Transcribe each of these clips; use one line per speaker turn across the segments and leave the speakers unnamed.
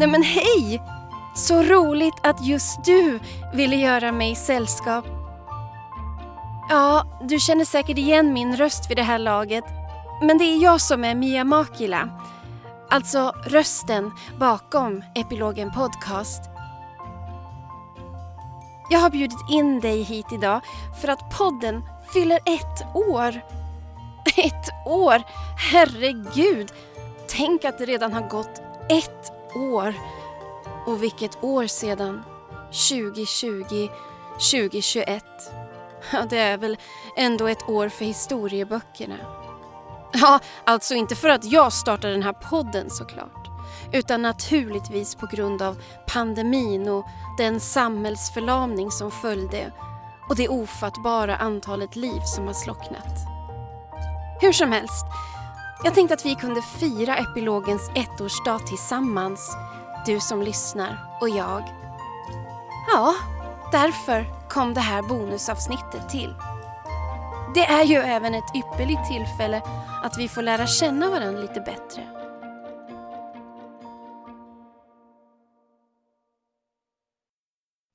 Nej men hej! Så roligt att just du ville göra mig sällskap. Ja, du känner säkert igen min röst vid det här laget. Men det är jag som är Mia Makila. Alltså rösten bakom Epilogen Podcast. Jag har bjudit in dig hit idag för att podden fyller ett år. Ett år! Herregud! Tänk att det redan har gått ett år. Och vilket år sedan. 2020, 2021. Ja, det är väl ändå ett år för historieböckerna. Ja, alltså inte för att jag startade den här podden såklart. Utan naturligtvis på grund av pandemin och den samhällsförlamning som följde och det ofattbara antalet liv som har slocknat. Hur som helst, jag tänkte att vi kunde fira epilogens ettårsdag tillsammans. Du som lyssnar och jag. Ja, därför kom det här bonusavsnittet till. Det är ju även ett ypperligt tillfälle att vi får lära känna varandra lite bättre.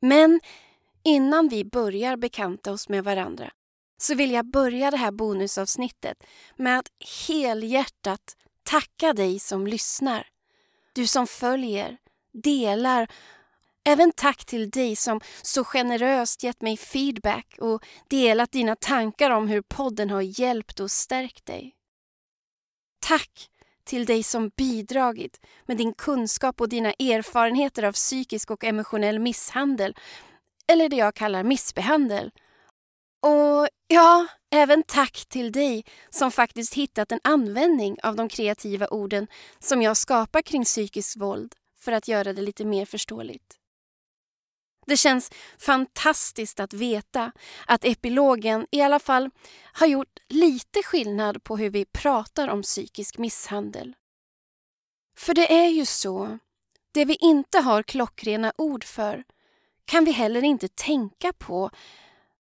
Men innan vi börjar bekanta oss med varandra så vill jag börja det här bonusavsnittet med att helhjärtat tacka dig som lyssnar. Du som följer, delar Även tack till dig som så generöst gett mig feedback och delat dina tankar om hur podden har hjälpt och stärkt dig. Tack till dig som bidragit med din kunskap och dina erfarenheter av psykisk och emotionell misshandel, eller det jag kallar missbehandel. Och ja, även tack till dig som faktiskt hittat en användning av de kreativa orden som jag skapar kring psykiskt våld för att göra det lite mer förståeligt. Det känns fantastiskt att veta att epilogen i alla fall har gjort lite skillnad på hur vi pratar om psykisk misshandel. För det är ju så, det vi inte har klockrena ord för kan vi heller inte tänka på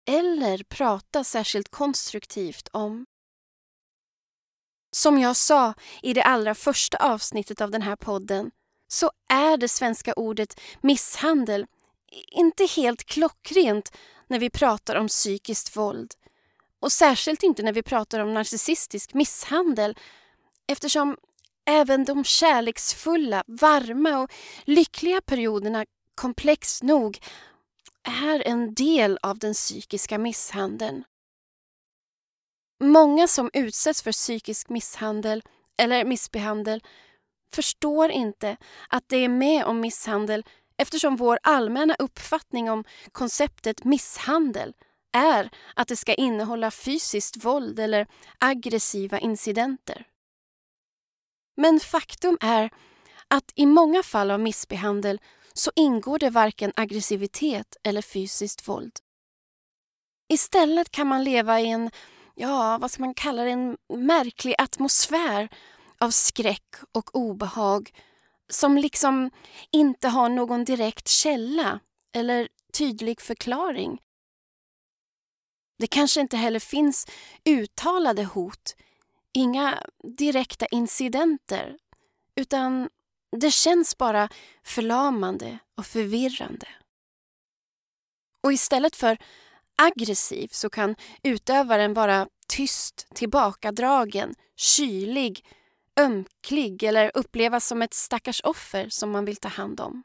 eller prata särskilt konstruktivt om. Som jag sa i det allra första avsnittet av den här podden så är det svenska ordet misshandel inte helt klockrent när vi pratar om psykiskt våld. Och särskilt inte när vi pratar om narcissistisk misshandel eftersom även de kärleksfulla, varma och lyckliga perioderna komplext nog är en del av den psykiska misshandeln. Många som utsätts för psykisk misshandel eller missbehandel förstår inte att det är med om misshandel eftersom vår allmänna uppfattning om konceptet misshandel är att det ska innehålla fysiskt våld eller aggressiva incidenter. Men faktum är att i många fall av missbehandel så ingår det varken aggressivitet eller fysiskt våld. Istället kan man leva i en, ja, vad ska man kalla det, en märklig atmosfär av skräck och obehag som liksom inte har någon direkt källa eller tydlig förklaring. Det kanske inte heller finns uttalade hot, inga direkta incidenter, utan det känns bara förlamande och förvirrande. Och istället för aggressiv så kan utövaren vara tyst, tillbakadragen, kylig ömklig eller upplevas som ett stackars offer som man vill ta hand om.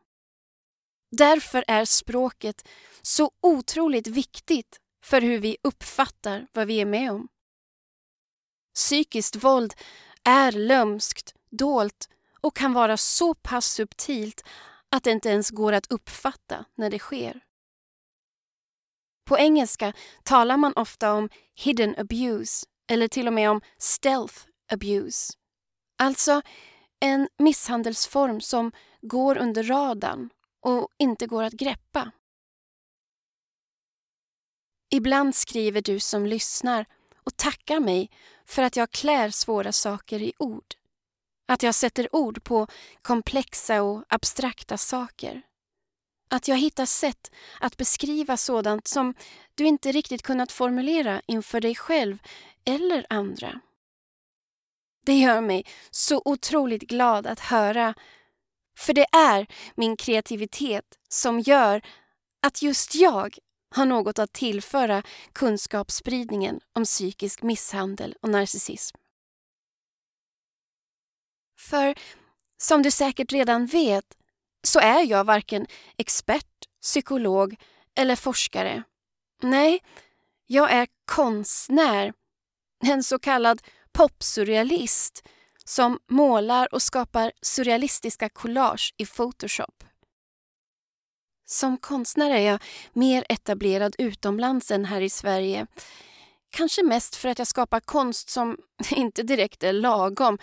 Därför är språket så otroligt viktigt för hur vi uppfattar vad vi är med om. Psykiskt våld är lömskt, dolt och kan vara så pass subtilt att det inte ens går att uppfatta när det sker. På engelska talar man ofta om hidden abuse eller till och med om stealth abuse. Alltså en misshandelsform som går under radarn och inte går att greppa. Ibland skriver du som lyssnar och tackar mig för att jag klär svåra saker i ord. Att jag sätter ord på komplexa och abstrakta saker. Att jag hittar sätt att beskriva sådant som du inte riktigt kunnat formulera inför dig själv eller andra. Det gör mig så otroligt glad att höra För det är min kreativitet som gör att just jag har något att tillföra kunskapsspridningen om psykisk misshandel och narcissism. För som du säkert redan vet så är jag varken expert, psykolog eller forskare. Nej, jag är konstnär, en så kallad popsurrealist som målar och skapar surrealistiska collage i Photoshop. Som konstnär är jag mer etablerad utomlands än här i Sverige. Kanske mest för att jag skapar konst som inte direkt är lagom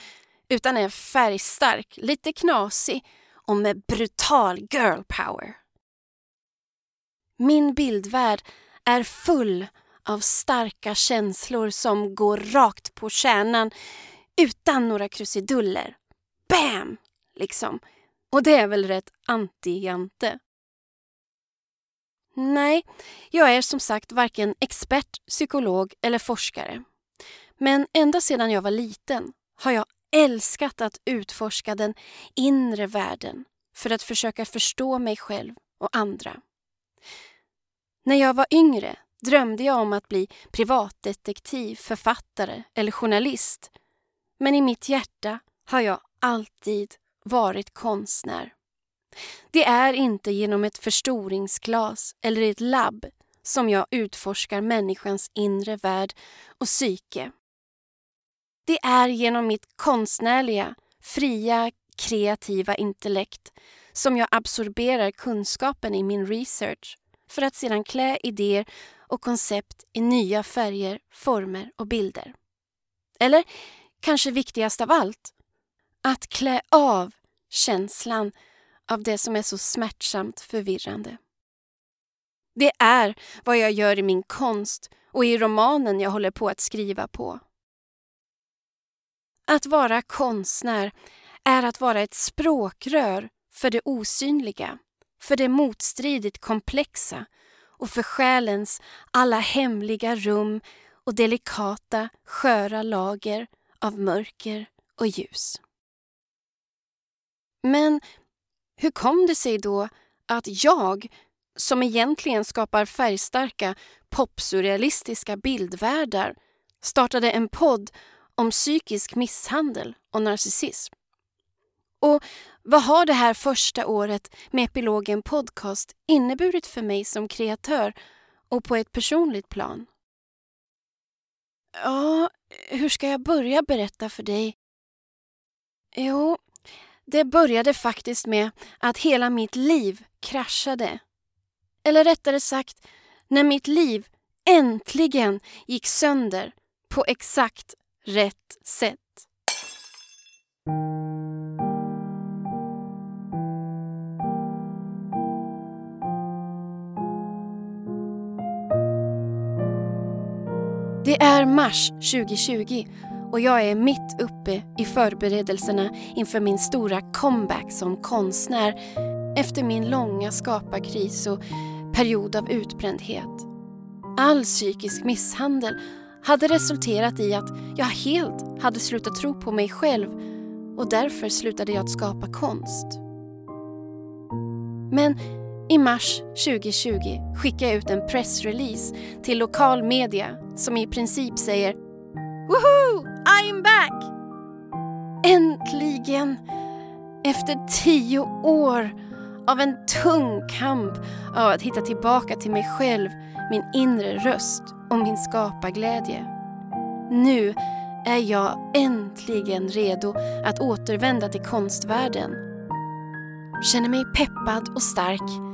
utan är färgstark, lite knasig och med brutal girl power. Min bildvärld är full av starka känslor som går rakt på kärnan utan några krusiduller. Bam! Liksom. Och det är väl rätt anti-Jante. Nej, jag är som sagt varken expert, psykolog eller forskare. Men ända sedan jag var liten har jag älskat att utforska den inre världen för att försöka förstå mig själv och andra. När jag var yngre drömde jag om att bli privatdetektiv, författare eller journalist. Men i mitt hjärta har jag alltid varit konstnär. Det är inte genom ett förstoringsglas eller ett labb som jag utforskar människans inre värld och psyke. Det är genom mitt konstnärliga, fria, kreativa intellekt som jag absorberar kunskapen i min research för att sedan klä idéer och koncept i nya färger, former och bilder. Eller kanske viktigast av allt, att klä av känslan av det som är så smärtsamt förvirrande. Det är vad jag gör i min konst och i romanen jag håller på att skriva på. Att vara konstnär är att vara ett språkrör för det osynliga, för det motstridigt komplexa och för själens alla hemliga rum och delikata, sköra lager av mörker och ljus. Men hur kom det sig då att jag, som egentligen skapar färgstarka, popsurrealistiska bildvärldar, startade en podd om psykisk misshandel och narcissism? Och vad har det här första året med Epilogen Podcast inneburit för mig som kreatör och på ett personligt plan? Ja, hur ska jag börja berätta för dig? Jo, det började faktiskt med att hela mitt liv kraschade. Eller rättare sagt, när mitt liv äntligen gick sönder på exakt rätt sätt. Det är mars 2020 och jag är mitt uppe i förberedelserna inför min stora comeback som konstnär efter min långa skaparkris och period av utbrändhet. All psykisk misshandel hade resulterat i att jag helt hade slutat tro på mig själv och därför slutade jag att skapa konst. Men i mars 2020 skickade jag ut en pressrelease till lokal media som i princip säger Woohoo! I'm back! Äntligen! Efter tio år av en tung kamp av att hitta tillbaka till mig själv, min inre röst och min skaparglädje. Nu är jag äntligen redo att återvända till konstvärlden. Känner mig peppad och stark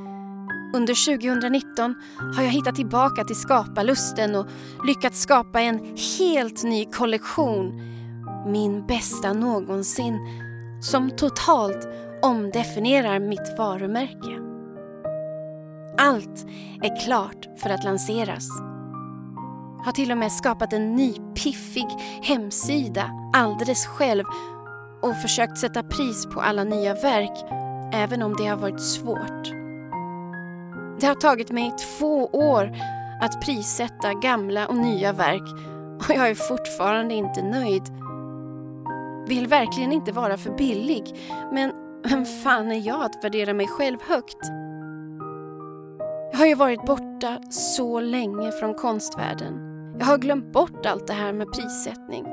under 2019 har jag hittat tillbaka till skaparlusten och lyckats skapa en helt ny kollektion. Min bästa någonsin. Som totalt omdefinierar mitt varumärke. Allt är klart för att lanseras. Har till och med skapat en ny piffig hemsida alldeles själv och försökt sätta pris på alla nya verk även om det har varit svårt. Det har tagit mig två år att prissätta gamla och nya verk och jag är fortfarande inte nöjd. Vill verkligen inte vara för billig, men Vem fan är jag att värdera mig själv högt? Jag har ju varit borta så länge från konstvärlden. Jag har glömt bort allt det här med prissättning.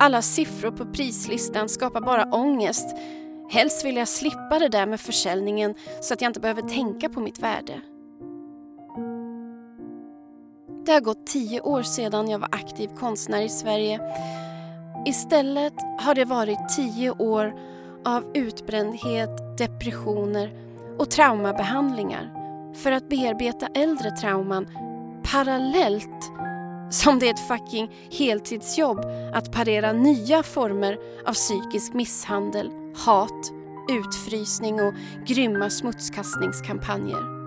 Alla siffror på prislistan skapar bara ångest. Helst vill jag slippa det där med försäljningen så att jag inte behöver tänka på mitt värde. Det har gått tio år sedan jag var aktiv konstnär i Sverige. Istället har det varit tio år av utbrändhet, depressioner och traumabehandlingar för att bearbeta äldre trauman parallellt som det är ett fucking heltidsjobb att parera nya former av psykisk misshandel, hat, utfrysning och grymma smutskastningskampanjer.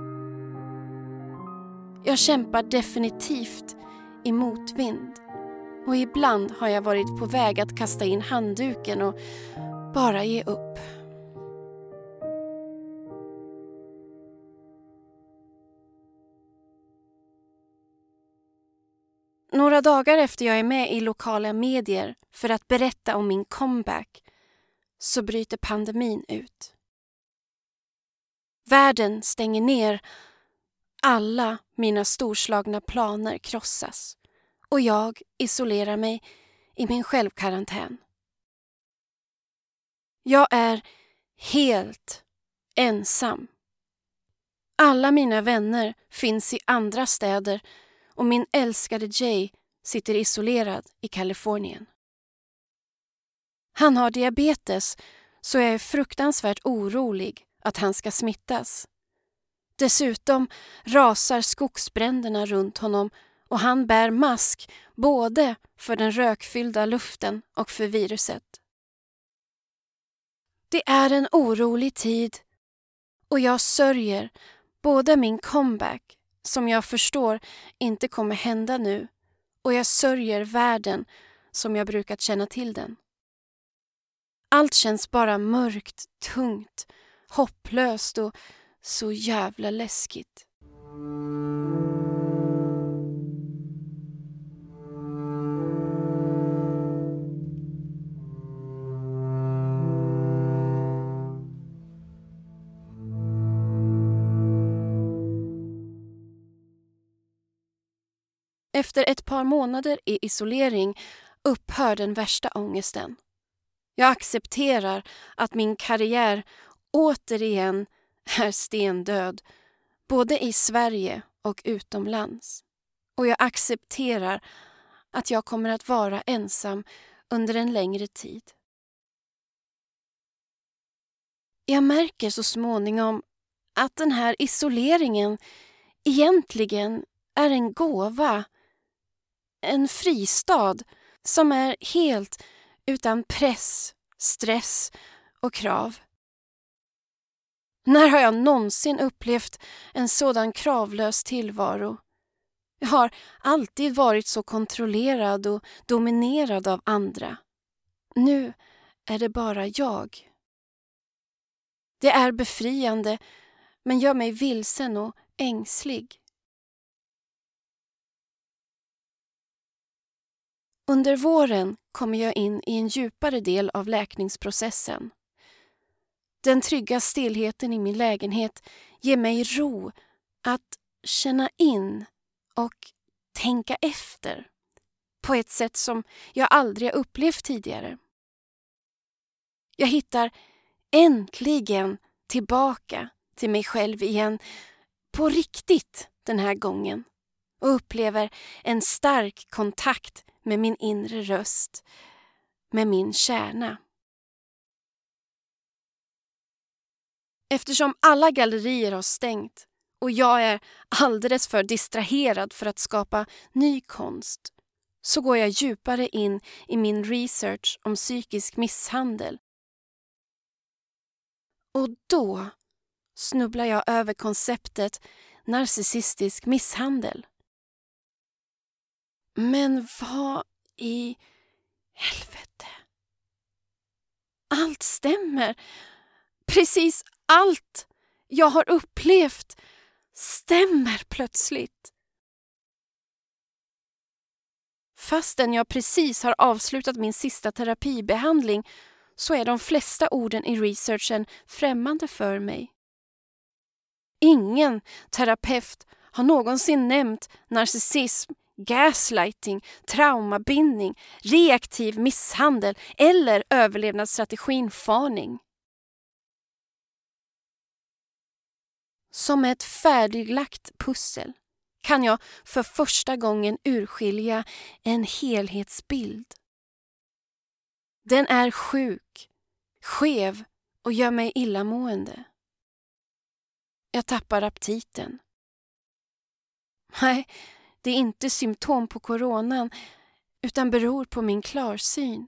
Jag kämpar definitivt i motvind och ibland har jag varit på väg att kasta in handduken och bara ge upp. Några dagar efter jag är med i lokala medier för att berätta om min comeback så bryter pandemin ut. Världen stänger ner. Alla mina storslagna planer krossas och jag isolerar mig i min självkarantän. Jag är helt ensam. Alla mina vänner finns i andra städer och min älskade Jay sitter isolerad i Kalifornien. Han har diabetes så jag är fruktansvärt orolig att han ska smittas. Dessutom rasar skogsbränderna runt honom och han bär mask både för den rökfyllda luften och för viruset. Det är en orolig tid och jag sörjer både min comeback, som jag förstår inte kommer hända nu, och jag sörjer världen som jag brukat känna till den. Allt känns bara mörkt, tungt, hopplöst och så jävla läskigt. Efter ett par månader i isolering upphör den värsta ångesten. Jag accepterar att min karriär återigen är stendöd, både i Sverige och utomlands. Och jag accepterar att jag kommer att vara ensam under en längre tid. Jag märker så småningom att den här isoleringen egentligen är en gåva en fristad som är helt utan press, stress och krav. När har jag någonsin upplevt en sådan kravlös tillvaro? Jag har alltid varit så kontrollerad och dominerad av andra. Nu är det bara jag. Det är befriande men gör mig vilsen och ängslig. Under våren kommer jag in i en djupare del av läkningsprocessen. Den trygga stillheten i min lägenhet ger mig ro att känna in och tänka efter på ett sätt som jag aldrig har upplevt tidigare. Jag hittar äntligen tillbaka till mig själv igen, på riktigt den här gången och upplever en stark kontakt med min inre röst, med min kärna. Eftersom alla gallerier har stängt och jag är alldeles för distraherad för att skapa ny konst så går jag djupare in i min research om psykisk misshandel. Och då snubblar jag över konceptet narcissistisk misshandel. Men vad i helvete? Allt stämmer. Precis allt jag har upplevt stämmer plötsligt. Fastän jag precis har avslutat min sista terapibehandling så är de flesta orden i researchen främmande för mig. Ingen terapeut har någonsin nämnt narcissism, gaslighting, traumabindning, reaktiv misshandel eller överlevnadsstrategin farning. Som ett färdiglagt pussel kan jag för första gången urskilja en helhetsbild. Den är sjuk, skev och gör mig illamående. Jag tappar aptiten. Nej, det är inte symptom på coronan utan beror på min klarsyn.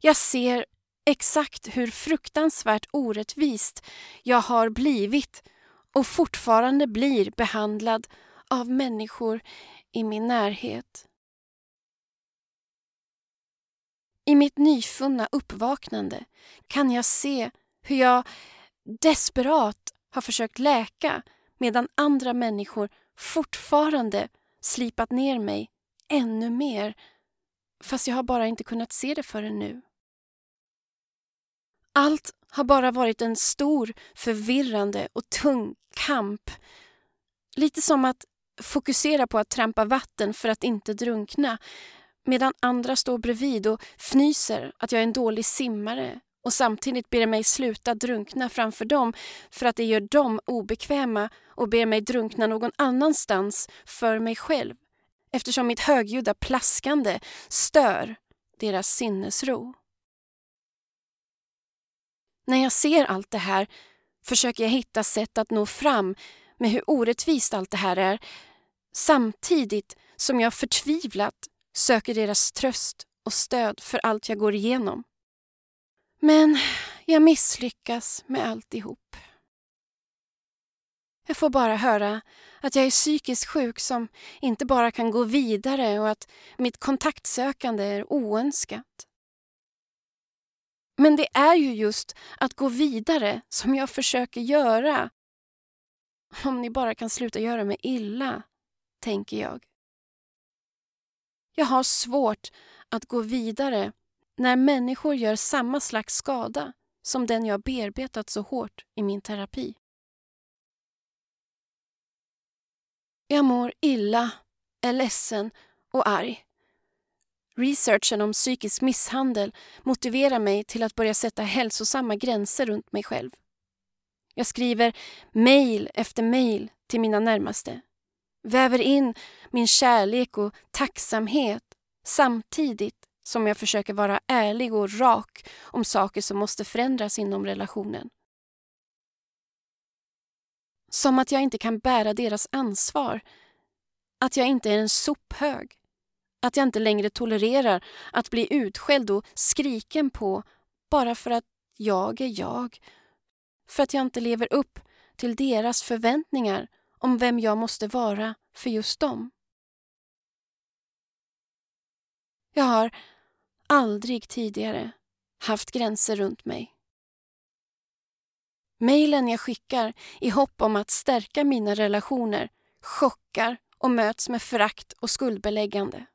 Jag ser exakt hur fruktansvärt orättvist jag har blivit och fortfarande blir behandlad av människor i min närhet. I mitt nyfunna uppvaknande kan jag se hur jag desperat har försökt läka medan andra människor fortfarande slipat ner mig ännu mer fast jag har bara inte kunnat se det förrän nu. Allt har bara varit en stor, förvirrande och tung kamp. Lite som att fokusera på att trampa vatten för att inte drunkna medan andra står bredvid och fnyser att jag är en dålig simmare och samtidigt ber mig sluta drunkna framför dem för att det gör dem obekväma och ber mig drunkna någon annanstans för mig själv eftersom mitt högljudda plaskande stör deras sinnesro. När jag ser allt det här försöker jag hitta sätt att nå fram med hur orättvist allt det här är samtidigt som jag förtvivlat söker deras tröst och stöd för allt jag går igenom. Men jag misslyckas med alltihop. Jag får bara höra att jag är psykiskt sjuk som inte bara kan gå vidare och att mitt kontaktsökande är oönskat. Men det är ju just att gå vidare som jag försöker göra. Om ni bara kan sluta göra mig illa, tänker jag. Jag har svårt att gå vidare när människor gör samma slags skada som den jag bearbetat så hårt i min terapi. Jag mår illa, är ledsen och arg. Researchen om psykisk misshandel motiverar mig till att börja sätta hälsosamma gränser runt mig själv. Jag skriver mejl efter mejl till mina närmaste. Väver in min kärlek och tacksamhet samtidigt som jag försöker vara ärlig och rak om saker som måste förändras inom relationen. Som att jag inte kan bära deras ansvar. Att jag inte är en sophög. Att jag inte längre tolererar att bli utskälld och skriken på bara för att jag är jag. För att jag inte lever upp till deras förväntningar om vem jag måste vara för just dem. Jag har aldrig tidigare haft gränser runt mig. Mejlen jag skickar i hopp om att stärka mina relationer chockar och möts med förakt och skuldbeläggande.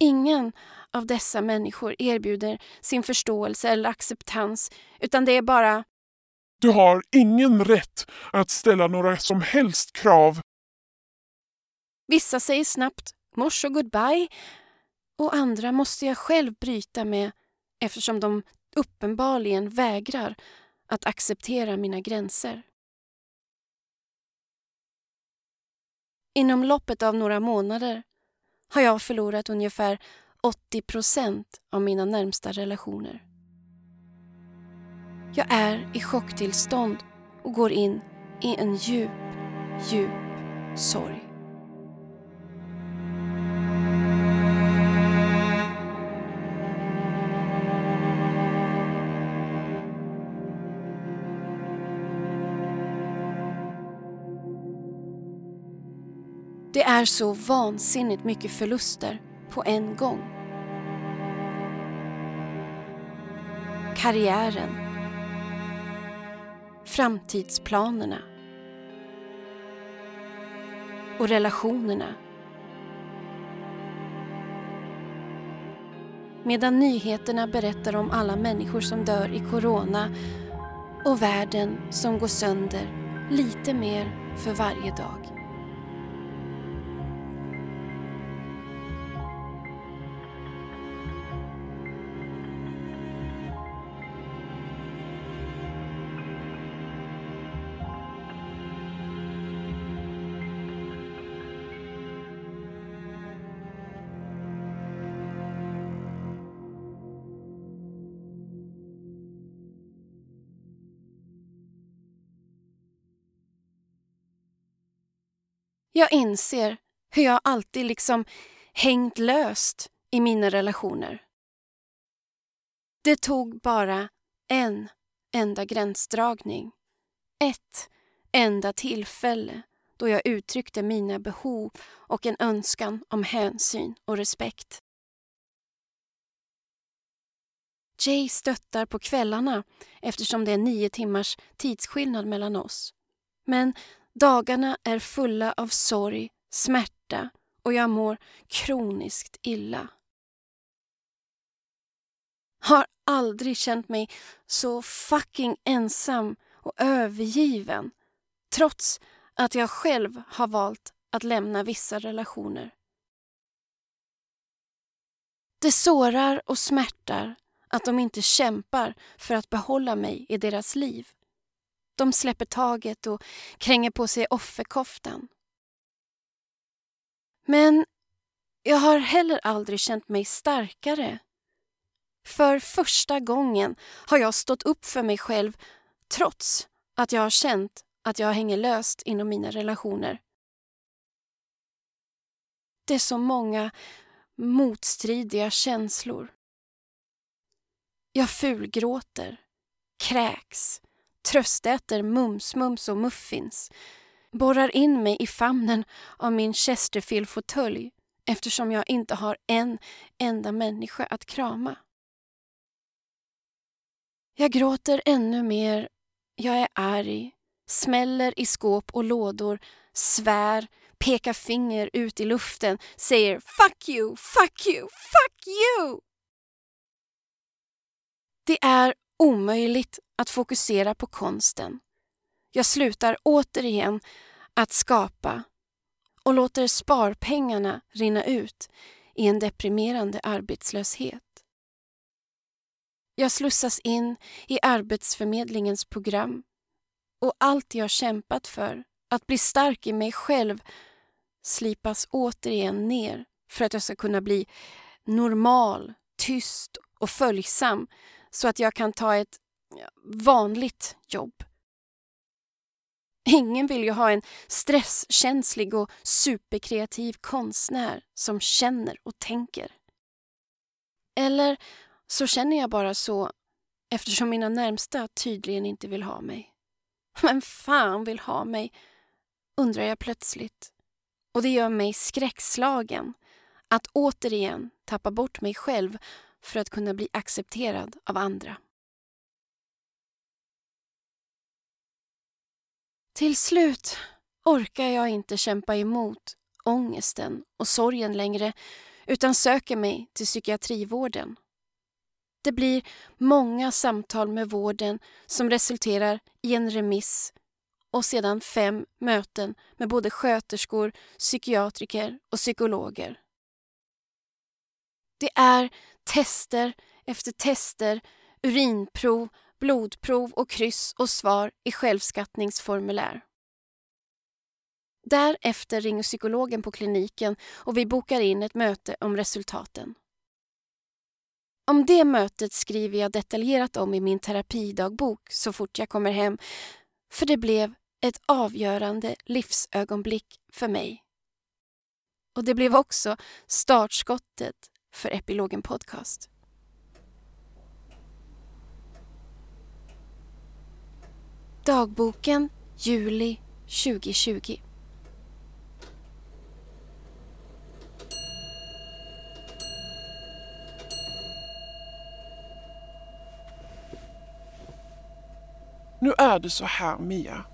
Ingen av dessa människor erbjuder sin förståelse eller acceptans utan det är bara
Du har ingen rätt att ställa några som helst krav.
Vissa säger snabbt mors och goodbye och andra måste jag själv bryta med eftersom de uppenbarligen vägrar att acceptera mina gränser. Inom loppet av några månader har jag förlorat ungefär 80 procent av mina närmsta relationer. Jag är i chocktillstånd och går in i en djup, djup sorg. Är så vansinnigt mycket förluster på en gång. Karriären. Framtidsplanerna. Och relationerna. medan nyheterna berättar om alla människor som dör i corona och världen som går sönder lite mer för varje dag. Jag inser hur jag alltid liksom hängt löst i mina relationer. Det tog bara en enda gränsdragning. Ett enda tillfälle då jag uttryckte mina behov och en önskan om hänsyn och respekt. Jay stöttar på kvällarna eftersom det är nio timmars tidsskillnad mellan oss. Men Dagarna är fulla av sorg, smärta och jag mår kroniskt illa. Har aldrig känt mig så fucking ensam och övergiven trots att jag själv har valt att lämna vissa relationer. Det sårar och smärtar att de inte kämpar för att behålla mig i deras liv. De släpper taget och kränger på sig offerkoftan. Men jag har heller aldrig känt mig starkare. För första gången har jag stått upp för mig själv trots att jag har känt att jag hänger löst inom mina relationer. Det är så många motstridiga känslor. Jag fulgråter, kräks, tröstäter mums-mums och muffins, borrar in mig i famnen av min Chesterfield-fåtölj eftersom jag inte har en enda människa att krama. Jag gråter ännu mer, jag är arg, smäller i skåp och lådor, svär, pekar finger ut i luften, säger fuck you, fuck you, fuck you! Det är omöjligt att fokusera på konsten. Jag slutar återigen att skapa och låter sparpengarna rinna ut i en deprimerande arbetslöshet. Jag slussas in i Arbetsförmedlingens program och allt jag kämpat för, att bli stark i mig själv, slipas återigen ner för att jag ska kunna bli normal, tyst och följsam så att jag kan ta ett vanligt jobb. Ingen vill ju ha en stresskänslig och superkreativ konstnär som känner och tänker. Eller så känner jag bara så eftersom mina närmsta tydligen inte vill ha mig. Vem fan vill ha mig? undrar jag plötsligt. Och det gör mig skräckslagen att återigen tappa bort mig själv för att kunna bli accepterad av andra. Till slut orkar jag inte kämpa emot ångesten och sorgen längre utan söker mig till psykiatrivården. Det blir många samtal med vården som resulterar i en remiss och sedan fem möten med både sköterskor, psykiatriker och psykologer. Det är tester efter tester, urinprov, blodprov och kryss och svar i självskattningsformulär. Därefter ringer psykologen på kliniken och vi bokar in ett möte om resultaten. Om det mötet skriver jag detaljerat om i min terapidagbok så fort jag kommer hem, för det blev ett avgörande livsögonblick för mig. Och det blev också startskottet för Epilogen Podcast. Dagboken juli 2020.
Nu är det så här Mia,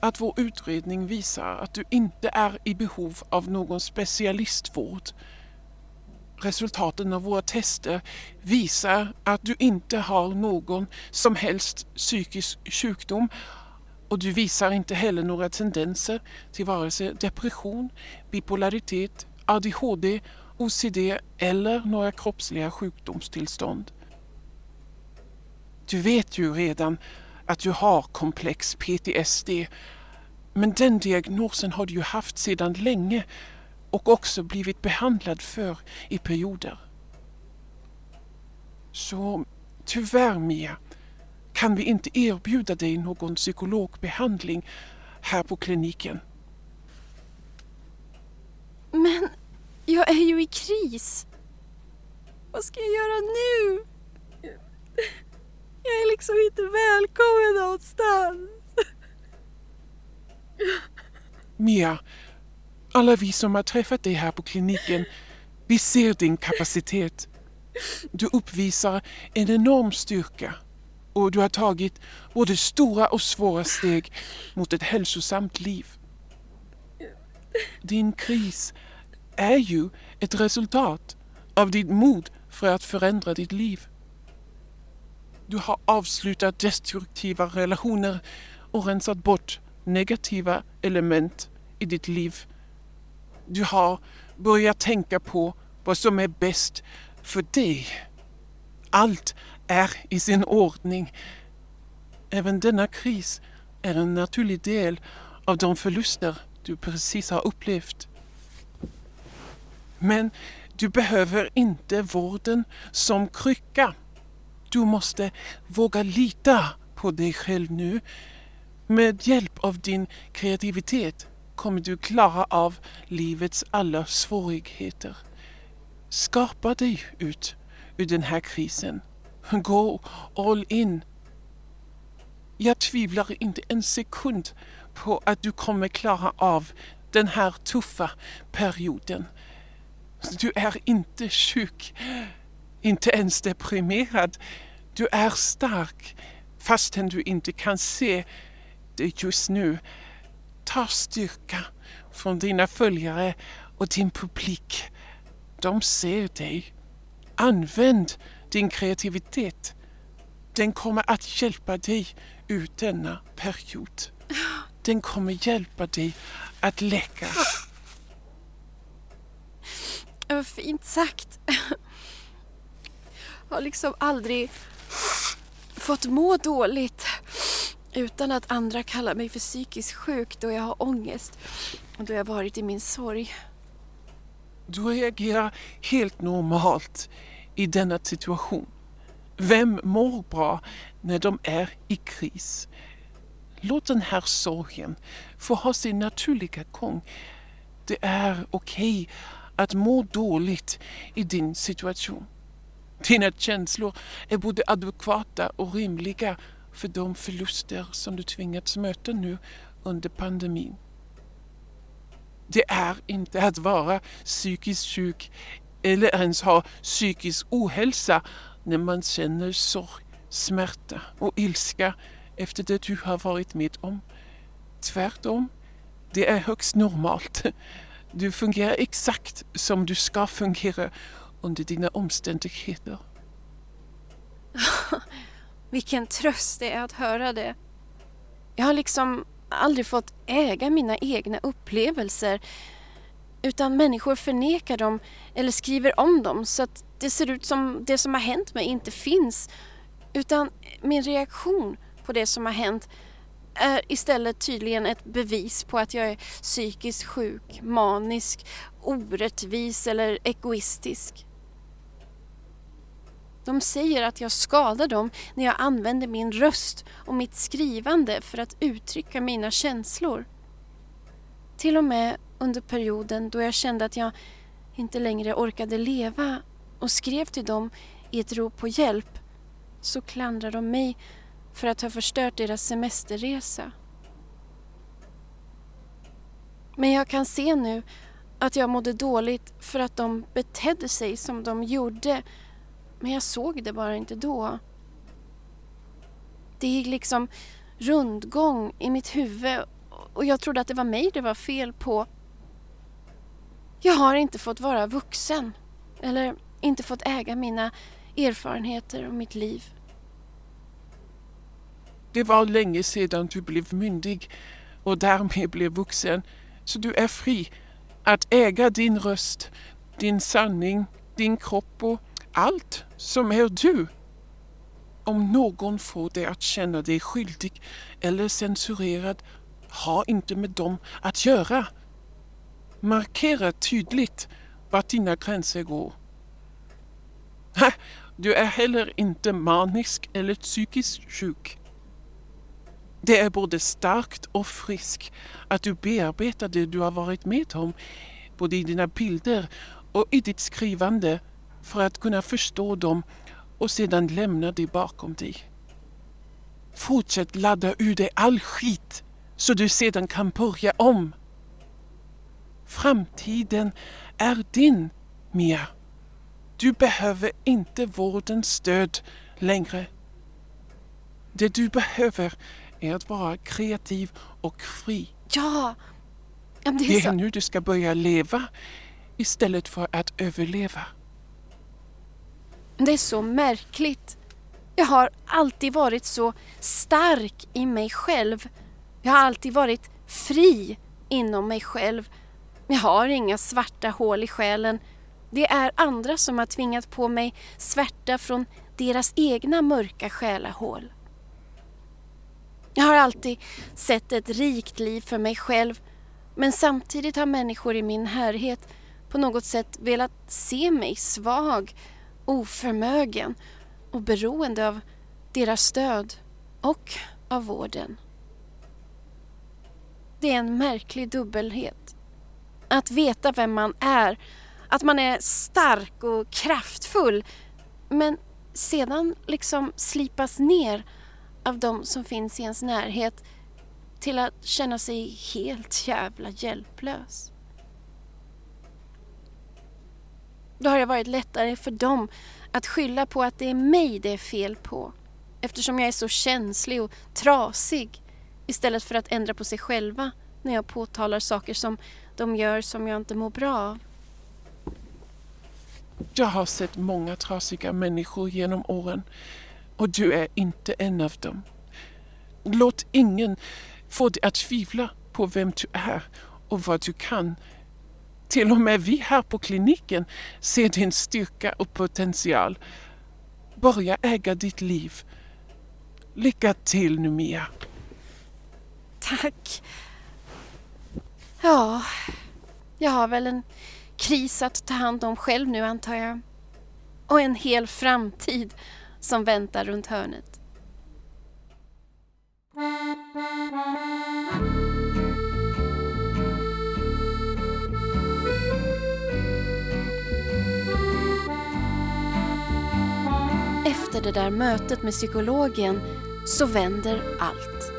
att vår utredning visar att du inte är i behov av någon specialistvård
resultaten av våra tester visar att du inte har någon som helst psykisk sjukdom. Och du visar inte heller några tendenser till vare sig depression, bipolaritet, ADHD, OCD eller några kroppsliga sjukdomstillstånd. Du vet ju redan att du har komplex PTSD men den diagnosen har du ju haft sedan länge och också blivit behandlad för i perioder. Så tyvärr Mia kan vi inte erbjuda dig någon psykologbehandling här på kliniken.
Men jag är ju i kris. Vad ska jag göra nu? Jag är liksom inte välkommen någonstans.
Mia, alla vi som har träffat dig här på kliniken, vi ser din kapacitet. Du uppvisar en enorm styrka och du har tagit både stora och svåra steg mot ett hälsosamt liv. Din kris är ju ett resultat av ditt mod för att förändra ditt liv. Du har avslutat destruktiva relationer och rensat bort negativa element i ditt liv. Du har börjat tänka på vad som är bäst för dig. Allt är i sin ordning. Även denna kris är en naturlig del av de förluster du precis har upplevt. Men du behöver inte vården som krycka. Du måste våga lita på dig själv nu. Med hjälp av din kreativitet kommer du klara av livets alla svårigheter. Skapa dig ut ur den här krisen. Gå all in. Jag tvivlar inte en sekund på att du kommer klara av den här tuffa perioden. Du är inte sjuk, inte ens deprimerad. Du är stark fastän du inte kan se det just nu. Ta styrka från dina följare och din publik. De ser dig. Använd din kreativitet. Den kommer att hjälpa dig ut denna period. Den kommer hjälpa dig att läka.
Vad fint sagt. Jag har liksom aldrig fått må dåligt utan att andra kallar mig för psykiskt sjuk då jag har ångest och då jag varit i min sorg.
Du reagerar helt normalt i denna situation. Vem mår bra när de är i kris? Låt den här sorgen få ha sin naturliga gång. Det är okej okay att må dåligt i din situation. Dina känslor är både adekvata och rimliga för de förluster som du tvingats möta nu under pandemin. Det är inte att vara psykiskt sjuk eller ens ha psykisk ohälsa när man känner sorg, smärta och ilska efter det du har varit med om. Tvärtom, det är högst normalt. Du fungerar exakt som du ska fungera under dina omständigheter.
Vilken tröst det är att höra det. Jag har liksom aldrig fått äga mina egna upplevelser utan människor förnekar dem eller skriver om dem så att det ser ut som det som har hänt mig inte finns. Utan min reaktion på det som har hänt är istället tydligen ett bevis på att jag är psykiskt sjuk, manisk, orättvis eller egoistisk. De säger att jag skadar dem när jag använder min röst och mitt skrivande för att uttrycka mina känslor. Till och med under perioden då jag kände att jag inte längre orkade leva och skrev till dem i ett rop på hjälp så klandrar de mig för att ha förstört deras semesterresa. Men jag kan se nu att jag mådde dåligt för att de betedde sig som de gjorde men jag såg det bara inte då. Det gick liksom rundgång i mitt huvud och jag trodde att det var mig det var fel på. Jag har inte fått vara vuxen. Eller inte fått äga mina erfarenheter och mitt liv.
Det var länge sedan du blev myndig och därmed blev vuxen. Så du är fri att äga din röst, din sanning, din kropp och allt som är du. Om någon får dig att känna dig skyldig eller censurerad, ha inte med dem att göra. Markera tydligt var dina gränser går. Du är heller inte manisk eller psykiskt sjuk. Det är både starkt och friskt att du bearbetar det du har varit med om, både i dina bilder och i ditt skrivande, för att kunna förstå dem och sedan lämna det bakom dig. Fortsätt ladda ur dig all skit så du sedan kan börja om. Framtiden är din, Mia. Du behöver inte vårdens stöd längre. Det du behöver är att vara kreativ och fri.
Ja, det är,
Det är
så.
nu du ska börja leva istället för att överleva.
Det är så märkligt. Jag har alltid varit så stark i mig själv. Jag har alltid varit fri inom mig själv. Jag har inga svarta hål i själen. Det är andra som har tvingat på mig svärta från deras egna mörka själahål. Jag har alltid sett ett rikt liv för mig själv men samtidigt har människor i min härhet på något sätt velat se mig svag, oförmögen och beroende av deras stöd och av vården. Det är en märklig dubbelhet. Att veta vem man är, att man är stark och kraftfull men sedan liksom slipas ner av de som finns i ens närhet till att känna sig helt jävla hjälplös. Då har det varit lättare för dem att skylla på att det är mig det är fel på eftersom jag är så känslig och trasig istället för att ändra på sig själva när jag påtalar saker som de gör som jag inte mår bra av.
Jag har sett många trasiga människor genom åren och du är inte en av dem. Låt ingen få dig att tvivla på vem du är och vad du kan. Till och med vi här på kliniken ser din styrka och potential. Börja äga ditt liv. Lycka till nu Mia.
Tack. Ja, jag har väl en kris att ta hand om själv nu antar jag. Och en hel framtid som väntar runt hörnet. Efter det där mötet med psykologen så vänder allt.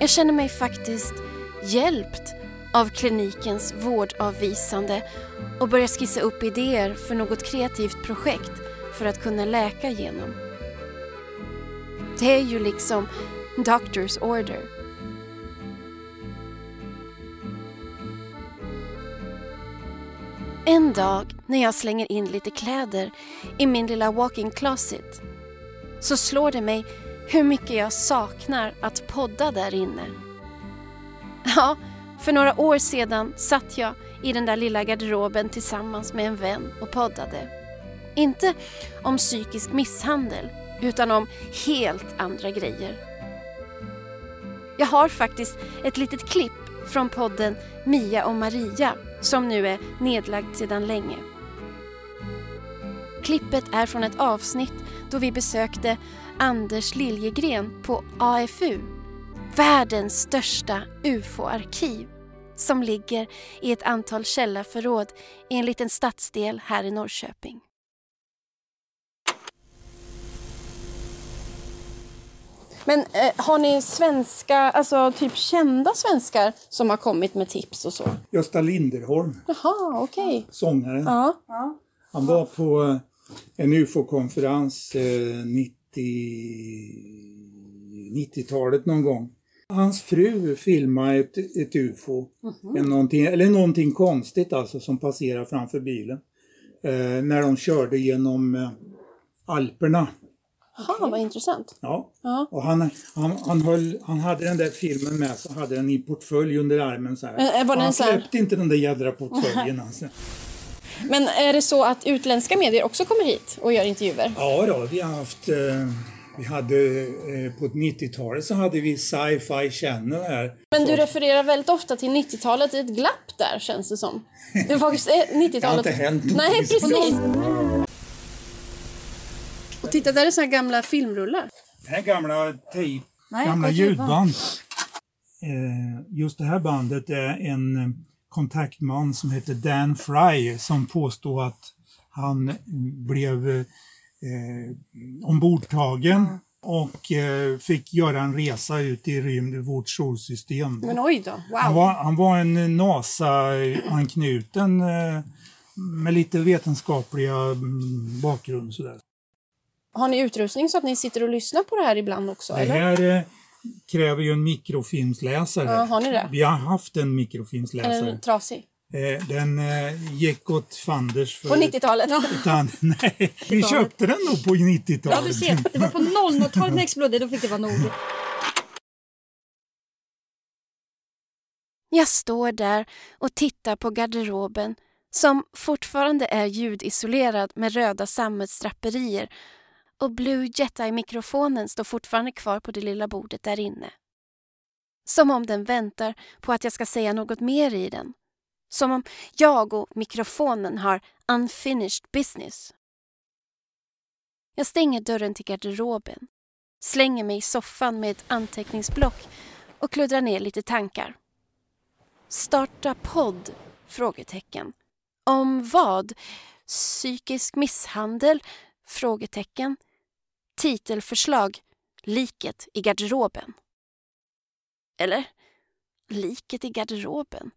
Jag känner mig faktiskt hjälpt av klinikens vårdavvisande och börjar skissa upp idéer för något kreativt projekt för att kunna läka genom. Det är ju liksom doctor's order. En dag när jag slänger in lite kläder i min lilla walk-in closet så slår det mig hur mycket jag saknar att podda där inne. Ja, för några år sedan satt jag i den där lilla garderoben tillsammans med en vän och poddade. Inte om psykisk misshandel, utan om helt andra grejer. Jag har faktiskt ett litet klipp från podden Mia och Maria som nu är nedlagd sedan länge. Klippet är från ett avsnitt då vi besökte Anders Liljegren på AFU, världens största UFO-arkiv som ligger i ett antal källarförråd i en liten stadsdel här i Norrköping. Men eh, har ni svenska, alltså typ kända svenskar som har kommit med tips och så?
Gösta Linderholm,
Jaha, okej.
sångaren.
Ja.
Han var på eh, en UFO-konferens eh, 90 90-talet någon gång. Hans fru filmade ett, ett UFO, en någonting, eller någonting konstigt alltså som passerar framför bilen. eh, när de körde genom eh, Alperna.
Jaha, vad intressant.
Ja.
Ja.
Och han, han, han, höll, han hade den där filmen med sig, hade den i portfölj under armen så här.
Eh, var
han släppte inte den där jädra portföljen alltså.
Men är det så att utländska medier också kommer hit och gör intervjuer?
Ja då, vi har haft... Eh, vi hade eh, på 90-talet så hade vi Sci-Fi Channel här.
Men du refererar väldigt ofta till 90-talet i ett glapp där känns det som. Det var faktiskt eh, 90-talet.
Det har inte hänt
Nej, precis. Och titta, där är såna här gamla filmrullar.
Det här gamla tejp,
Nej,
gamla ljudband. Eh, just det här bandet är en eh, kontaktman som heter Dan Fry som påstår att han blev eh, ombordtagen och eh, fick göra en resa ut i rymd i vårt solsystem.
Men oj då,
Han
wow.
var, han var en NASA-anknuten eh, med lite vetenskapliga mm, bakgrund. Sådär.
Har ni utrustning så att ni sitter och lyssnar på det här ibland också?
Det
Eller?
här eh, kräver ju en mikrofilmsläsare.
Ja, har ni det?
Vi har haft en
Eller
mikrofilmsläsare.
trasig?
Eh, den eh, gick åt fanders för...
På 90-talet?
Utan, nej, vi köpte den nog på 90-talet.
Ja, du ser. Det var på 00-talet när exploderade, då fick det vara nog.
Jag står där och tittar på garderoben som fortfarande är ljudisolerad med röda sammetsdraperier och Blue Jedi-mikrofonen står fortfarande kvar på det lilla bordet där inne. Som om den väntar på att jag ska säga något mer i den. Som om jag och mikrofonen har unfinished business. Jag stänger dörren till garderoben, slänger mig i soffan med ett anteckningsblock och kluddrar ner lite tankar. Starta podd? Frågetecken. Om vad? Psykisk misshandel? Frågetecken. Titelförslag. Liket i garderoben. Eller? Liket i garderoben?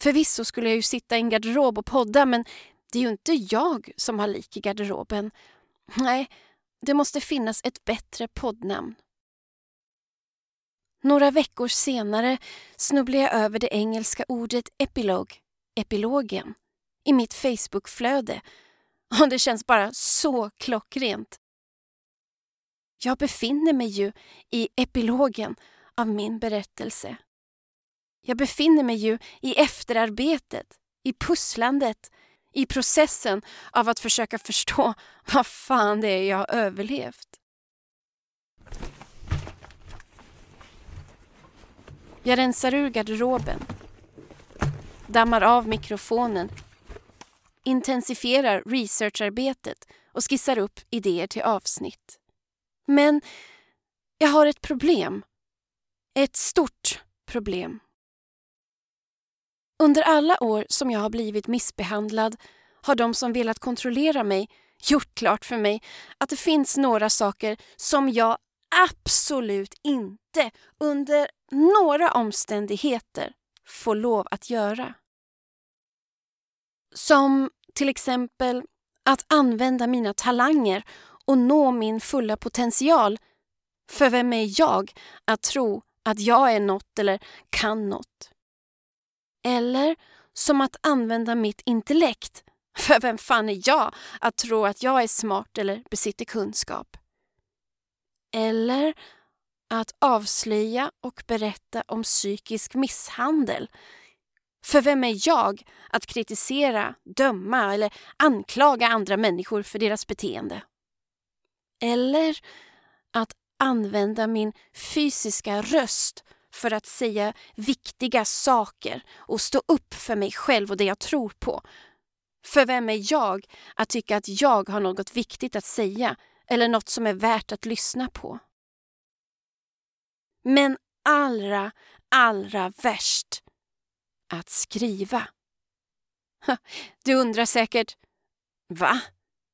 Förvisso skulle jag ju sitta i en garderob och podda men det är ju inte jag som har lik i garderoben. Nej, det måste finnas ett bättre poddnamn. Några veckor senare snubblade jag över det engelska ordet epilog, epilogen, i mitt Facebookflöde och det känns bara så klockrent. Jag befinner mig ju i epilogen av min berättelse. Jag befinner mig ju i efterarbetet, i pusslandet, i processen av att försöka förstå vad fan det är jag har överlevt. Jag rensar ur garderoben, dammar av mikrofonen, intensifierar researcharbetet och skissar upp idéer till avsnitt. Men jag har ett problem. Ett stort problem. Under alla år som jag har blivit missbehandlad har de som velat kontrollera mig gjort klart för mig att det finns några saker som jag absolut inte under några omständigheter får lov att göra. Som till exempel att använda mina talanger och nå min fulla potential. För vem är jag att tro att jag är något eller kan något? Eller som att använda mitt intellekt. För vem fan är jag att tro att jag är smart eller besitter kunskap? Eller att avslöja och berätta om psykisk misshandel. För vem är jag att kritisera, döma eller anklaga andra människor för deras beteende? Eller att använda min fysiska röst för att säga viktiga saker och stå upp för mig själv och det jag tror på. För vem är jag att tycka att jag har något viktigt att säga eller något som är värt att lyssna på? Men allra, allra värst att skriva. Du undrar säkert, va?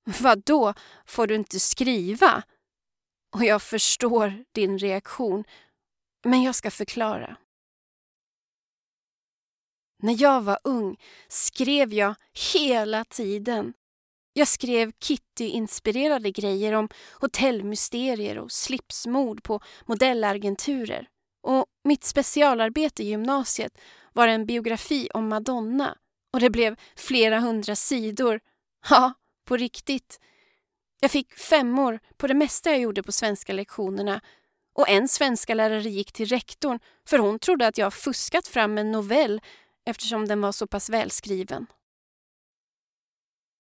Vad då får du inte skriva? Och jag förstår din reaktion, men jag ska förklara. När jag var ung skrev jag hela tiden. Jag skrev Kitty-inspirerade grejer om hotellmysterier och slipsmord på modellagenturer. Och mitt specialarbete i gymnasiet var en biografi om Madonna och det blev flera hundra sidor Ja, på riktigt. Jag fick femmor på det mesta jag gjorde på svenska lektionerna och en svenska lärare gick till rektorn för hon trodde att jag fuskat fram en novell eftersom den var så pass välskriven.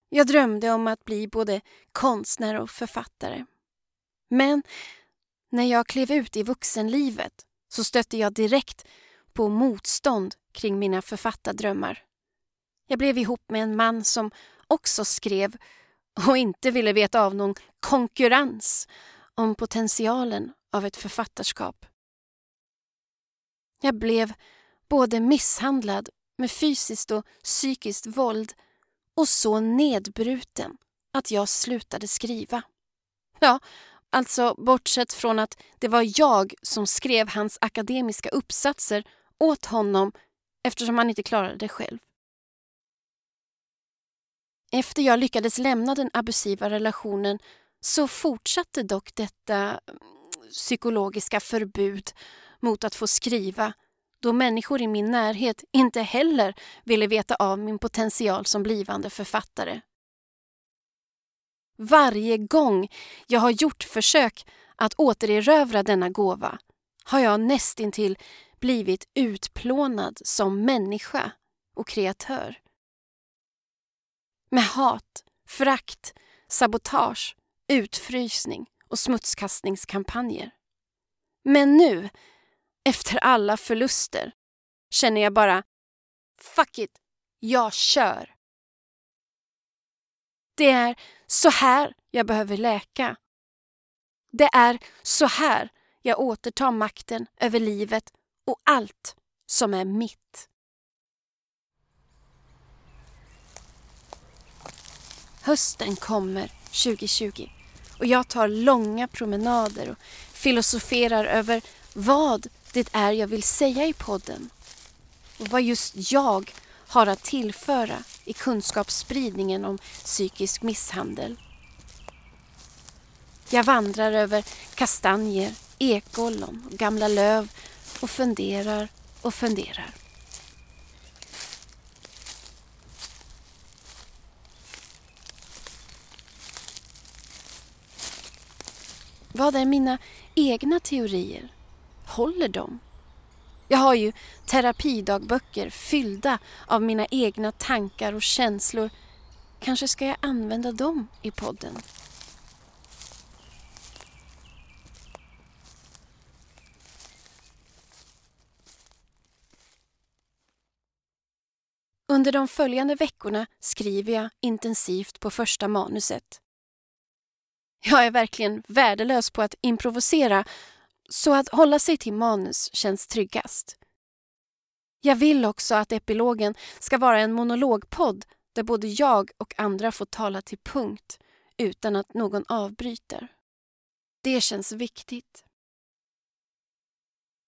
Jag drömde om att bli både konstnär och författare. Men när jag klev ut i vuxenlivet så stötte jag direkt på motstånd kring mina författardrömmar. Jag blev ihop med en man som också skrev och inte ville veta av någon konkurrens om potentialen av ett författarskap. Jag blev både misshandlad med fysiskt och psykiskt våld och så nedbruten att jag slutade skriva. Ja, alltså bortsett från att det var jag som skrev hans akademiska uppsatser åt honom eftersom han inte klarade det själv. Efter jag lyckades lämna den abusiva relationen så fortsatte dock detta mm, psykologiska förbud mot att få skriva då människor i min närhet inte heller ville veta av min potential som blivande författare. Varje gång jag har gjort försök att återerövra denna gåva har jag nästintill blivit utplånad som människa och kreatör. Med hat, frakt, sabotage, utfrysning och smutskastningskampanjer. Men nu, efter alla förluster, känner jag bara Fuck it, jag kör. Det är så här jag behöver läka. Det är så här jag återtar makten över livet och allt som är mitt. Hösten kommer 2020 och jag tar långa promenader och filosoferar över vad det är jag vill säga i podden och vad just jag har att tillföra i kunskapsspridningen om psykisk misshandel. Jag vandrar över kastanjer, ekollon och gamla löv och funderar och funderar. Vad är mina egna teorier? Håller de? Jag har ju terapidagböcker fyllda av mina egna tankar och känslor. Kanske ska jag använda dem i podden? Under de följande veckorna skriver jag intensivt på första manuset. Jag är verkligen värdelös på att improvisera så att hålla sig till manus känns tryggast. Jag vill också att epilogen ska vara en monologpodd där både jag och andra får tala till punkt utan att någon avbryter. Det känns viktigt.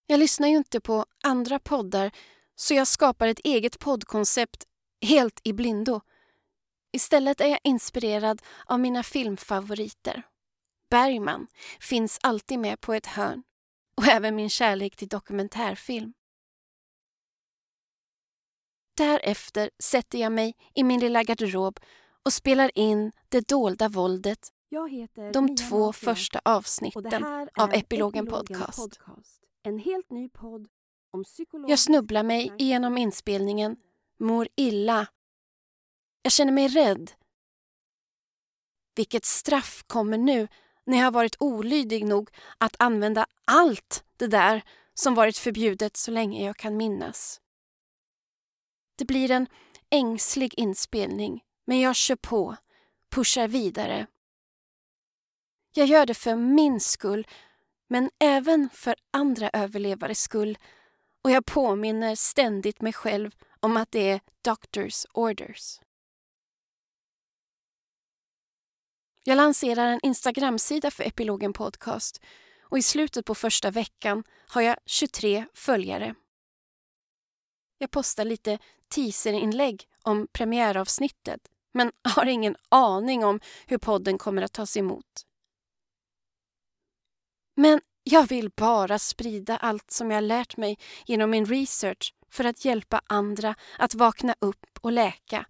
Jag lyssnar ju inte på andra poddar så jag skapar ett eget poddkoncept helt i blindo. Istället är jag inspirerad av mina filmfavoriter. Bergman finns alltid med på ett hörn och även min kärlek till dokumentärfilm. Därefter sätter jag mig i min lilla garderob och spelar in Det dolda våldet, de två Martina, första avsnitten av Epilogen podcast. podcast. En helt ny podd om Jag snubblar mig igenom inspelningen, mår illa. Jag känner mig rädd. Vilket straff kommer nu när jag har varit olydig nog att använda allt det där som varit förbjudet så länge jag kan minnas. Det blir en ängslig inspelning, men jag kör på, pushar vidare. Jag gör det för min skull, men även för andra överlevares skull och jag påminner ständigt mig själv om att det är doctors orders. Jag lanserar en Instagramsida för Epilogen Podcast och i slutet på första veckan har jag 23 följare. Jag postar lite teaserinlägg om premiäravsnittet men har ingen aning om hur podden kommer att tas emot. Men jag vill bara sprida allt som jag lärt mig genom min research för att hjälpa andra att vakna upp och läka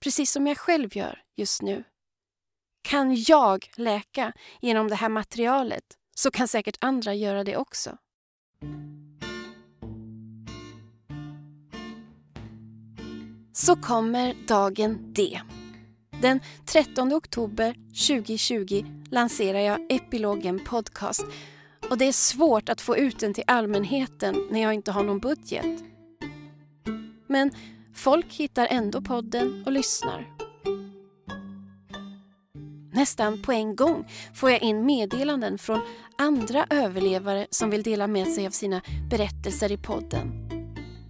precis som jag själv gör just nu. Kan jag läka genom det här materialet så kan säkert andra göra det också. Så kommer dagen D. Den 13 oktober 2020 lanserar jag Epilogen Podcast och det är svårt att få ut den till allmänheten när jag inte har någon budget. Men folk hittar ändå podden och lyssnar. Nästan på en gång får jag in meddelanden från andra överlevare som vill dela med sig av sina berättelser i podden.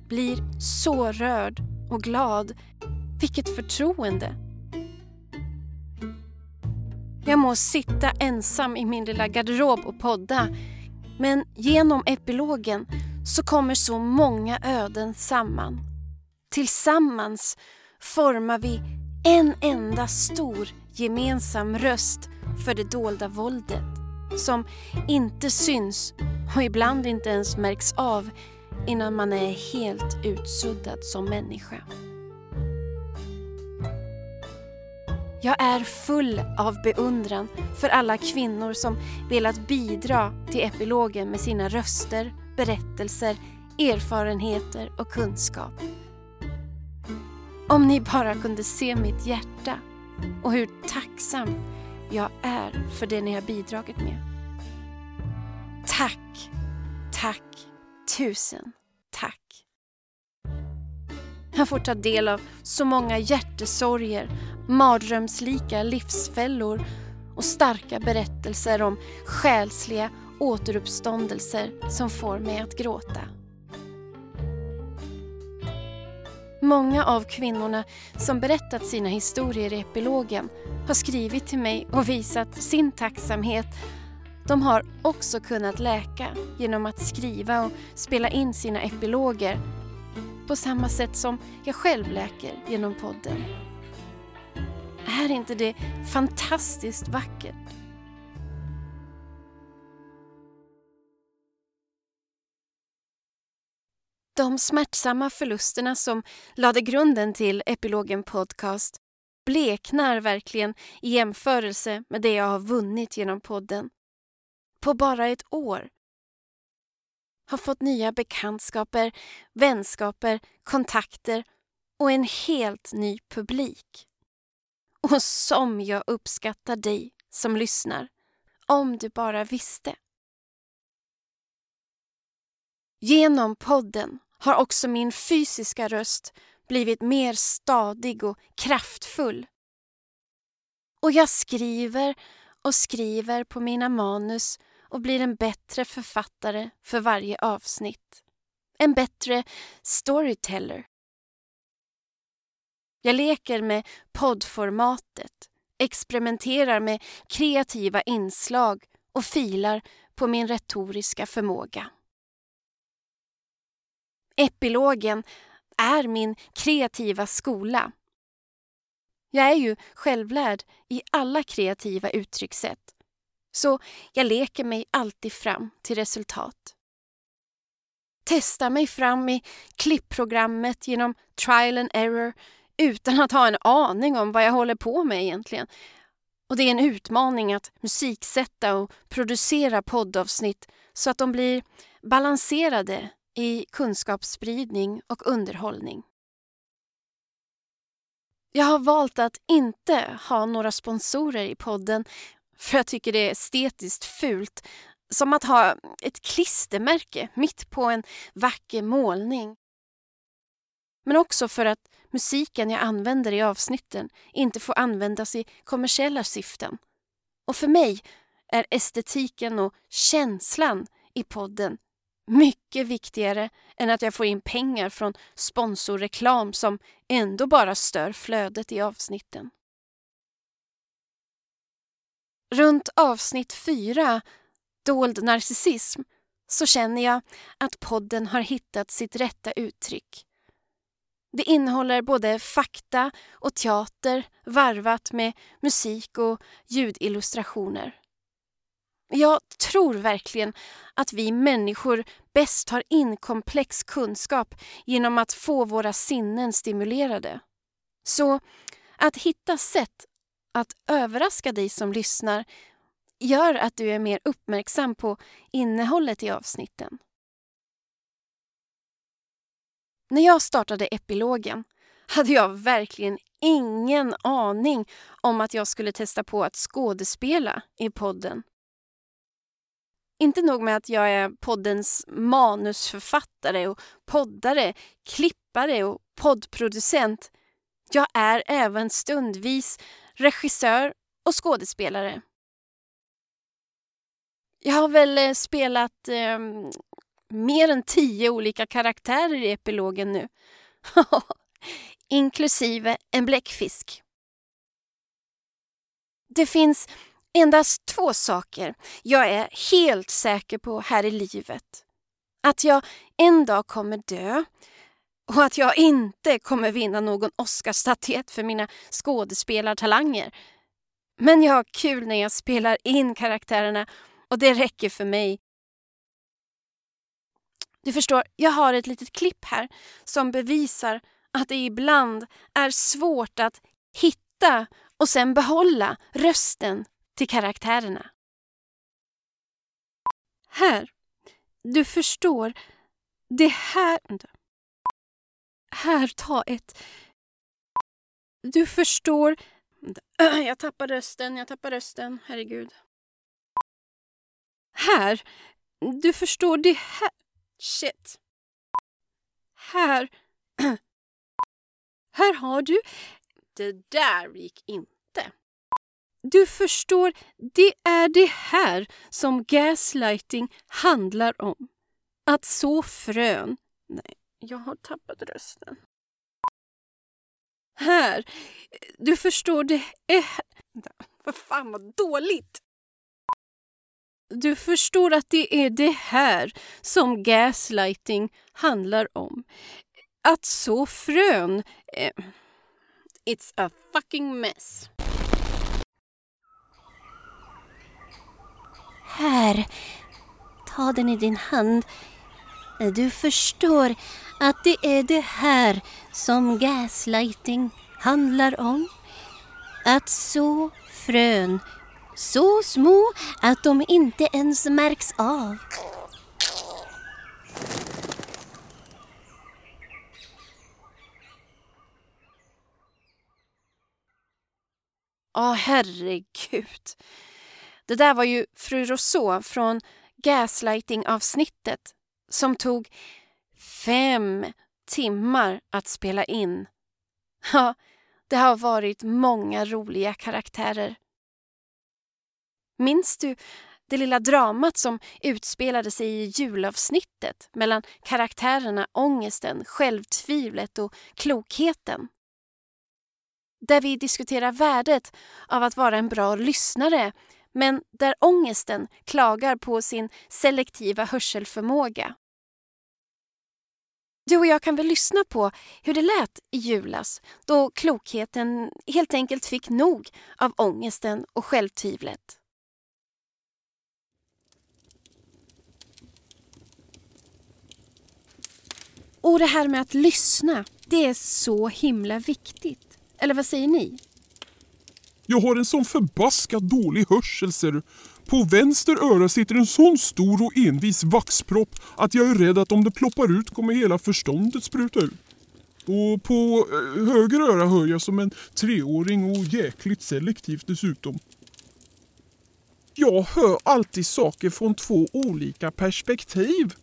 Blir så rörd och glad. Vilket förtroende! Jag må sitta ensam i min lilla garderob och podda men genom epilogen så kommer så många öden samman. Tillsammans formar vi en enda stor gemensam röst för det dolda våldet som inte syns och ibland inte ens märks av innan man är helt utsuddad som människa. Jag är full av beundran för alla kvinnor som velat bidra till epilogen med sina röster, berättelser, erfarenheter och kunskap. Om ni bara kunde se mitt hjärta och hur tacksam jag är för det ni har bidragit med. Tack, tack, tusen tack. Jag får ta del av så många hjärtesorger, mardrömslika livsfällor och starka berättelser om själsliga återuppståndelser som får mig att gråta. Många av kvinnorna som berättat sina historier i epilogen har skrivit till mig och visat sin tacksamhet. De har också kunnat läka genom att skriva och spela in sina epiloger på samma sätt som jag själv läker genom podden. Är inte det fantastiskt vackert? De smärtsamma förlusterna som lade grunden till Epilogen Podcast bleknar verkligen i jämförelse med det jag har vunnit genom podden. På bara ett år har fått nya bekantskaper, vänskaper, kontakter och en helt ny publik. Och som jag uppskattar dig som lyssnar, om du bara visste. Genom podden har också min fysiska röst blivit mer stadig och kraftfull. Och jag skriver och skriver på mina manus och blir en bättre författare för varje avsnitt. En bättre storyteller. Jag leker med poddformatet, experimenterar med kreativa inslag och filar på min retoriska förmåga. Epilogen är min kreativa skola. Jag är ju självlärd i alla kreativa uttryckssätt. Så jag leker mig alltid fram till resultat. Testa mig fram i klippprogrammet genom trial and error utan att ha en aning om vad jag håller på med egentligen. Och det är en utmaning att musiksätta och producera poddavsnitt så att de blir balanserade i kunskapsspridning och underhållning. Jag har valt att inte ha några sponsorer i podden för jag tycker det är estetiskt fult. Som att ha ett klistermärke mitt på en vacker målning. Men också för att musiken jag använder i avsnitten inte får användas i kommersiella syften. Och för mig är estetiken och känslan i podden mycket viktigare än att jag får in pengar från sponsorreklam som ändå bara stör flödet i avsnitten. Runt avsnitt fyra, Dold narcissism, så känner jag att podden har hittat sitt rätta uttryck. Det innehåller både fakta och teater varvat med musik och ljudillustrationer. Jag tror verkligen att vi människor bäst tar in komplex kunskap genom att få våra sinnen stimulerade. Så Att hitta sätt att överraska dig som lyssnar gör att du är mer uppmärksam på innehållet i avsnitten. När jag startade epilogen hade jag verkligen ingen aning om att jag skulle testa på att skådespela i podden. Inte nog med att jag är poddens manusförfattare och poddare, klippare och poddproducent. Jag är även stundvis regissör och skådespelare. Jag har väl eh, spelat eh, mer än tio olika karaktärer i epilogen nu. Inklusive en bläckfisk. Det finns endast två saker jag är helt säker på här i livet. Att jag en dag kommer dö och att jag inte kommer vinna någon Oscarsstatyett för mina skådespelartalanger. Men jag har kul när jag spelar in karaktärerna och det räcker för mig. Du förstår, jag har ett litet klipp här som bevisar att det ibland är svårt att hitta och sen behålla rösten till karaktärerna. Här. Du förstår. Det här... Här, ta ett... Du förstår... Jag tappar rösten, jag tappar rösten. Herregud. Här. Du förstår, det här... Shit. Här. Här har du... Det där gick inte. Du förstår, det är det här som gaslighting handlar om. Att så frön... Nej, jag har tappat rösten. Här. Du förstår, det är... Vad fan vad dåligt! Du förstår att det är det här som gaslighting handlar om. Att så frön... Eh, it's a fucking mess.
Här, ta den i din hand. Du förstår att det är det här som gaslighting handlar om. Att så frön, så små att de inte ens märks av.
Åh, herregud. Det där var ju fru Rousseau från Gaslighting-avsnittet som tog fem timmar att spela in. Ja, det har varit många roliga karaktärer. Minns du det lilla dramat som utspelade sig i julavsnittet mellan karaktärerna ångesten, självtvivlet och klokheten? Där vi diskuterar värdet av att vara en bra lyssnare men där ångesten klagar på sin selektiva hörselförmåga. Du och jag kan väl lyssna på hur det lät i julas då klokheten helt enkelt fick nog av ångesten och självtvivlet. Och det här med att lyssna, det är så himla viktigt. Eller vad säger ni?
Jag har en sån förbaskat dålig hörsel ser du. På vänster öra sitter en sån stor och envis vaxpropp att jag är rädd att om det ploppar ut kommer hela förståndet spruta ut. Och på eh, höger öra hör jag som en treåring och jäkligt selektivt dessutom. Jag hör alltid saker från två olika perspektiv.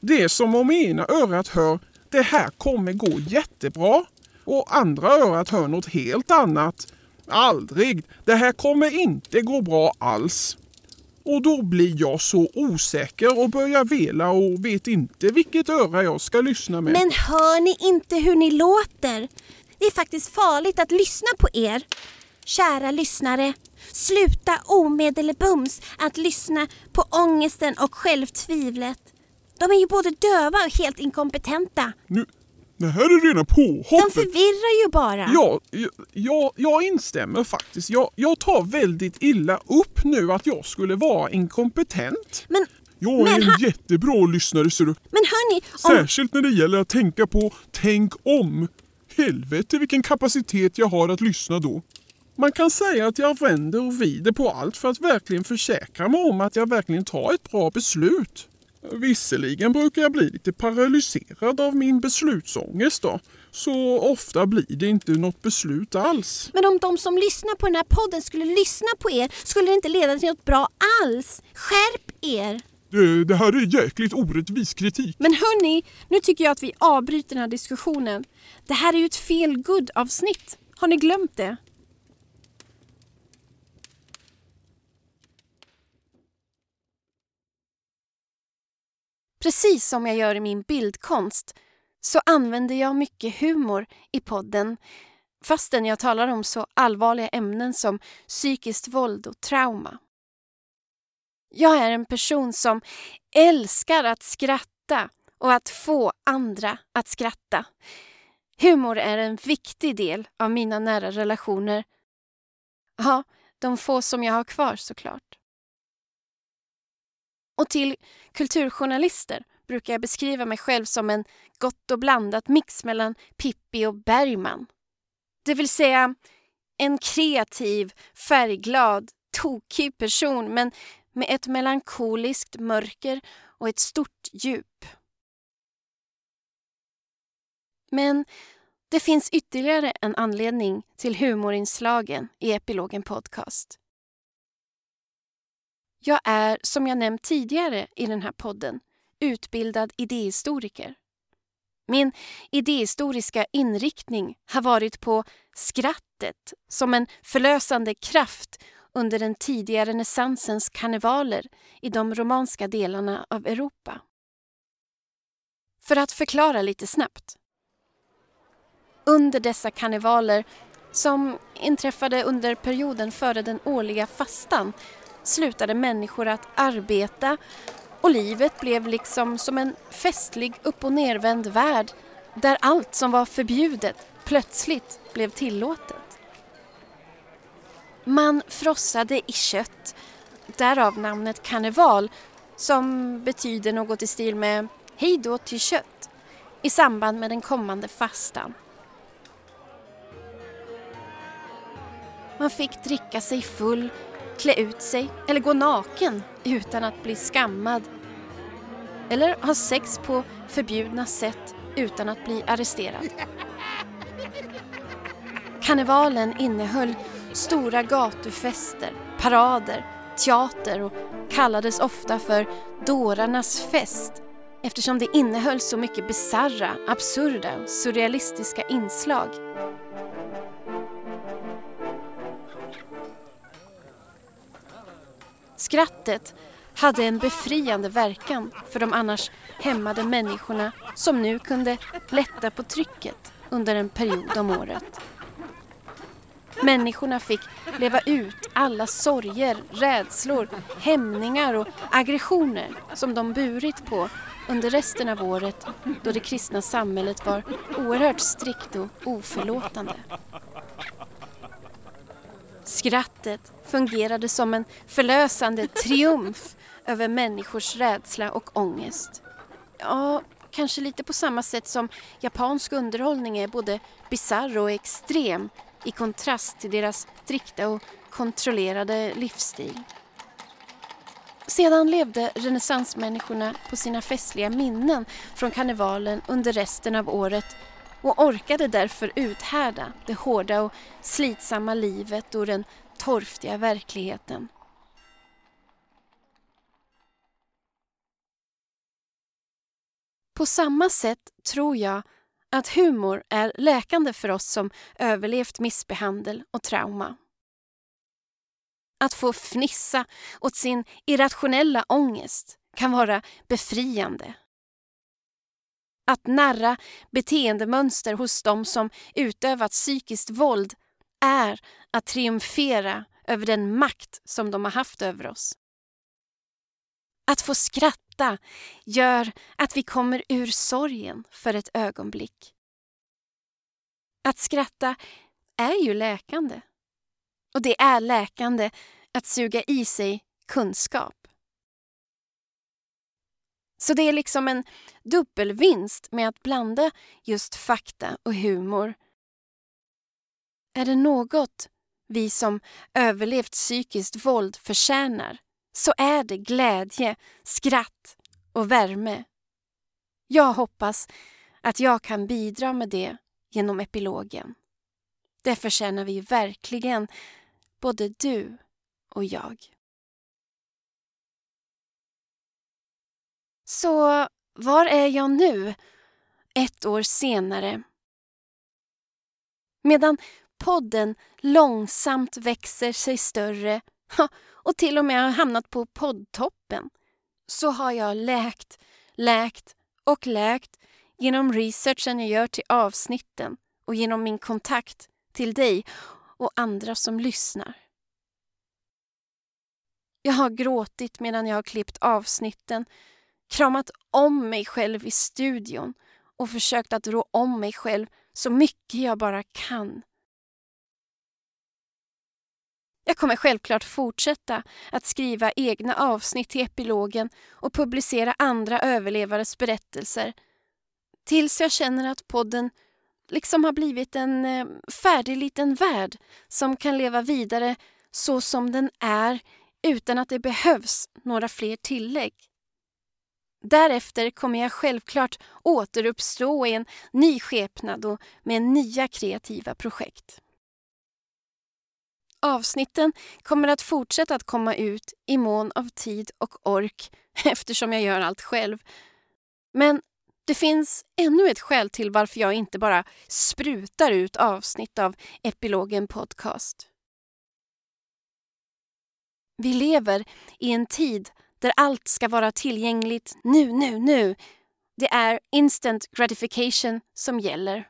Det är som om ena örat hör det här kommer gå jättebra och andra örat hör något helt annat Aldrig! Det här kommer inte gå bra alls. Och då blir jag så osäker och börjar vela och vet inte vilket öra jag ska lyssna med.
Men hör ni inte hur ni låter? Det är faktiskt farligt att lyssna på er. Kära lyssnare, sluta omedelbums att lyssna på ångesten och självtvivlet. De är ju både döva och helt inkompetenta.
Nu, det här är rena påhoppet.
De förvirrar ju bara.
Ja, jag, jag instämmer faktiskt. Jag, jag tar väldigt illa upp nu att jag skulle vara inkompetent.
Men,
jag är
men
en
ha...
jättebra lyssnare ser du.
Men hörni,
om... Särskilt när det gäller att tänka på tänk om.
Helvete vilken kapacitet jag har att lyssna då.
Man kan säga att jag vänder och vrider på allt för att verkligen försäkra mig om att jag verkligen tar ett bra beslut. Visserligen brukar jag bli lite paralyserad av min beslutsångest då, så ofta blir det inte något beslut alls.
Men om de som lyssnar på den här podden skulle lyssna på er skulle det inte leda till något bra alls. Skärp er!
Det, det här är jäkligt orättvis kritik.
Men hörni, nu tycker jag att vi avbryter den här diskussionen. Det här är ju ett feel good avsnitt Har ni glömt det? Precis som jag gör i min bildkonst så använder jag mycket humor i podden fastän jag talar om så allvarliga ämnen som psykiskt våld och trauma. Jag är en person som älskar att skratta och att få andra att skratta. Humor är en viktig del av mina nära relationer. Ja, de få som jag har kvar såklart. Och till kulturjournalister brukar jag beskriva mig själv som en gott och blandat mix mellan Pippi och Bergman. Det vill säga en kreativ, färgglad, tokig person men med ett melankoliskt mörker och ett stort djup. Men det finns ytterligare en anledning till humorinslagen i Epilogen Podcast. Jag är, som jag nämnt tidigare i den här podden, utbildad idéhistoriker. Min idéhistoriska inriktning har varit på skrattet som en förlösande kraft under den tidiga renässansens karnevaler i de romanska delarna av Europa. För att förklara lite snabbt. Under dessa karnevaler, som inträffade under perioden före den årliga fastan, slutade människor att arbeta och livet blev liksom som en festlig upp och nervänd värld där allt som var förbjudet plötsligt blev tillåtet. Man frossade i kött, därav namnet karneval som betyder något i stil med hej då till kött i samband med den kommande fastan. Man fick dricka sig full, klä ut sig eller gå naken utan att bli skammad. Eller ha sex på förbjudna sätt utan att bli arresterad. Karnevalen innehöll stora gatufester, parader, teater och kallades ofta för dårarnas fest eftersom det innehöll så mycket bizarra, absurda och surrealistiska inslag. Skrattet hade en befriande verkan för de annars hämmade människorna som nu kunde lätta på trycket under en period om året. Människorna fick leva ut alla sorger, rädslor, hämningar och aggressioner som de burit på under resten av året då det kristna samhället var oerhört strikt och oförlåtande. Skrattet fungerade som en förlösande triumf över människors rädsla och ångest. Ja, kanske lite på samma sätt som japansk underhållning är både bizarr och extrem i kontrast till deras strikta och kontrollerade livsstil. Sedan levde renässansmänniskorna på sina festliga minnen från karnevalen under resten av året och orkade därför uthärda det hårda och slitsamma livet och den torftiga verkligheten. På samma sätt tror jag att humor är läkande för oss som överlevt missbehandel och trauma. Att få fnissa åt sin irrationella ångest kan vara befriande. Att narra beteendemönster hos dem som utövat psykiskt våld är att triumfera över den makt som de har haft över oss. Att få skratta gör att vi kommer ur sorgen för ett ögonblick. Att skratta är ju läkande. Och det är läkande att suga i sig kunskap. Så det är liksom en dubbelvinst med att blanda just fakta och humor Är det något vi som överlevt psykiskt våld förtjänar så är det glädje, skratt och värme. Jag hoppas att jag kan bidra med det genom epilogen. Det förtjänar vi verkligen, både du och jag. Så var är jag nu, ett år senare? Medan podden långsamt växer sig större och till och med har hamnat på poddtoppen så har jag läkt, läkt och läkt genom researchen jag gör till avsnitten och genom min kontakt till dig och andra som lyssnar. Jag har gråtit medan jag har klippt avsnitten, kramat om mig själv i studion och försökt att rå om mig själv så mycket jag bara kan. Jag kommer självklart fortsätta att skriva egna avsnitt till epilogen och publicera andra överlevares berättelser tills jag känner att podden liksom har blivit en eh, färdig liten värld som kan leva vidare så som den är utan att det behövs några fler tillägg. Därefter kommer jag självklart återuppstå i en ny skepnad och med nya kreativa projekt. Avsnitten kommer att fortsätta att komma ut i mån av tid och ork eftersom jag gör allt själv. Men det finns ännu ett skäl till varför jag inte bara sprutar ut avsnitt av Epilogen Podcast. Vi lever i en tid där allt ska vara tillgängligt nu, nu, nu. Det är instant gratification som gäller.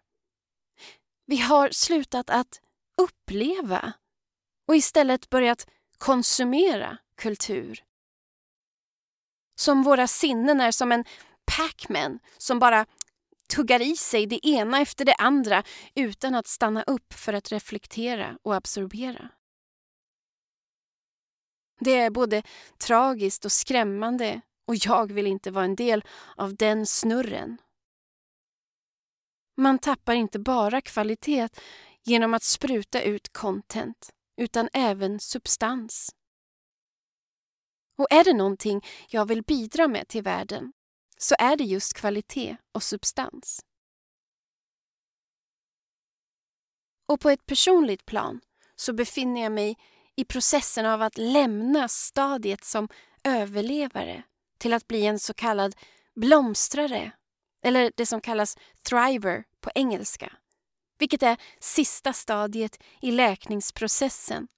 Vi har slutat att uppleva och istället börjat konsumera kultur. Som våra sinnen är som en Pac-Man som bara tuggar i sig det ena efter det andra utan att stanna upp för att reflektera och absorbera. Det är både tragiskt och skrämmande och jag vill inte vara en del av den snurren. Man tappar inte bara kvalitet genom att spruta ut content utan även substans. Och är det någonting jag vill bidra med till världen så är det just kvalitet och substans. Och på ett personligt plan så befinner jag mig i processen av att lämna stadiet som överlevare till att bli en så kallad blomstrare, eller det som kallas thriver på engelska, vilket är sista stadiet i läkningsprocessen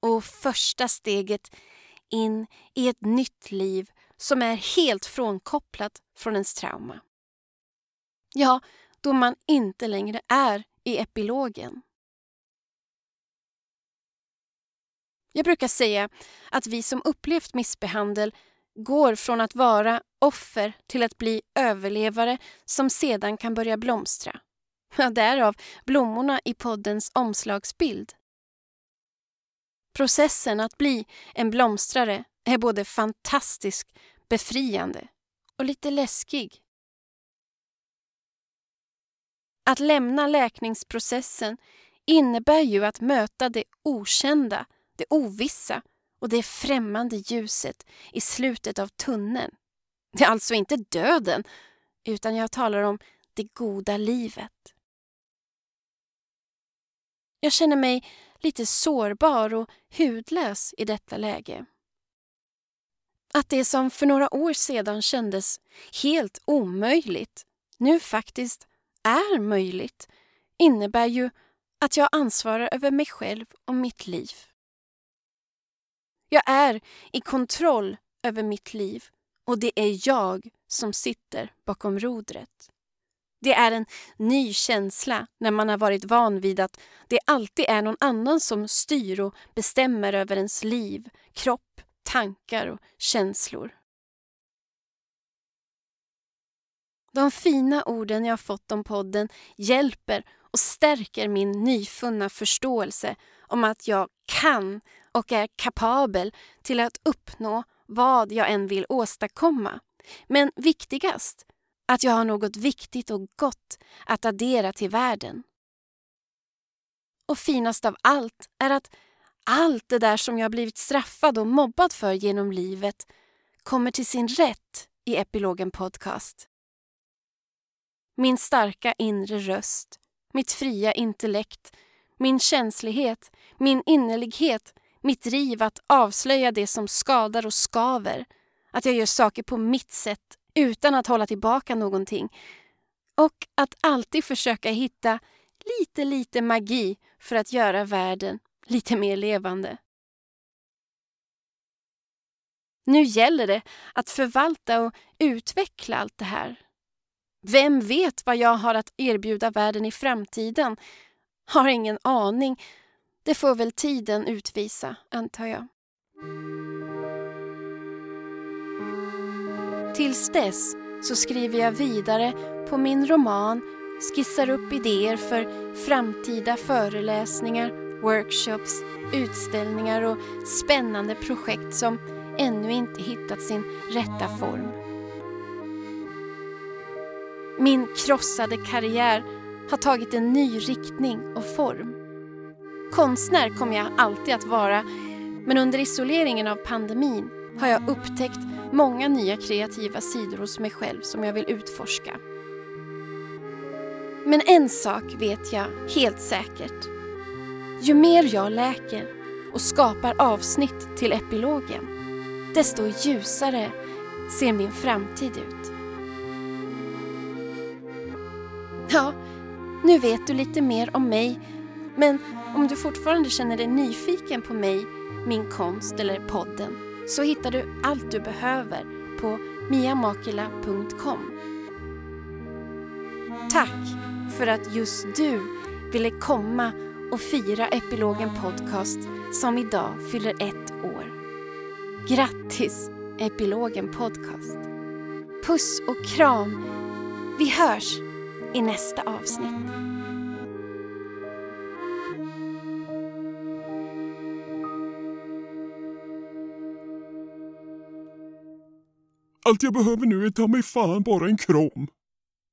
och första steget in i ett nytt liv som är helt frånkopplat från ens trauma. Ja, då man inte längre är i epilogen. Jag brukar säga att vi som upplevt missbehandel går från att vara offer till att bli överlevare som sedan kan börja blomstra. Ja, därav blommorna i poddens omslagsbild. Processen att bli en blomstrare är både fantastisk, befriande och lite läskig. Att lämna läkningsprocessen innebär ju att möta det okända, det ovissa och det främmande ljuset i slutet av tunneln. Det är alltså inte döden, utan jag talar om det goda livet. Jag känner mig lite sårbar och hudlös i detta läge. Att det som för några år sedan kändes helt omöjligt nu faktiskt är möjligt innebär ju att jag ansvarar över mig själv och mitt liv. Jag är i kontroll över mitt liv och det är jag som sitter bakom rodret. Det är en ny känsla när man har varit van vid att det alltid är någon annan som styr och bestämmer över ens liv, kropp, tankar och känslor. De fina orden jag fått om podden hjälper och stärker min nyfunna förståelse om att jag kan och är kapabel till att uppnå vad jag än vill åstadkomma. Men viktigast, att jag har något viktigt och gott att addera till världen. Och finast av allt är att allt det där som jag blivit straffad och mobbad för genom livet kommer till sin rätt i Epilogen Podcast. Min starka inre röst, mitt fria intellekt, min känslighet, min innerlighet, mitt driv att avslöja det som skadar och skaver, att jag gör saker på mitt sätt utan att hålla tillbaka någonting och att alltid försöka hitta lite, lite magi för att göra världen lite mer levande. Nu gäller det att förvalta och utveckla allt det här. Vem vet vad jag har att erbjuda världen i framtiden? Har ingen aning. Det får väl tiden utvisa, antar jag. Tills dess så skriver jag vidare på min roman, skissar upp idéer för framtida föreläsningar, workshops, utställningar och spännande projekt som ännu inte hittat sin rätta form. Min krossade karriär har tagit en ny riktning och form. Konstnär kommer jag alltid att vara men under isoleringen av pandemin har jag upptäckt många nya kreativa sidor hos mig själv som jag vill utforska. Men en sak vet jag helt säkert. Ju mer jag läker och skapar avsnitt till epilogen, desto ljusare ser min framtid ut. Ja, nu vet du lite mer om mig, men om du fortfarande känner dig nyfiken på mig, min konst eller podden så hittar du allt du behöver på miamakila.com. Tack för att just du ville komma och fira Epilogen Podcast som idag fyller ett år. Grattis Epilogen Podcast! Puss och kram! Vi hörs i nästa avsnitt.
Allt jag behöver nu är ta mig fan bara en kram.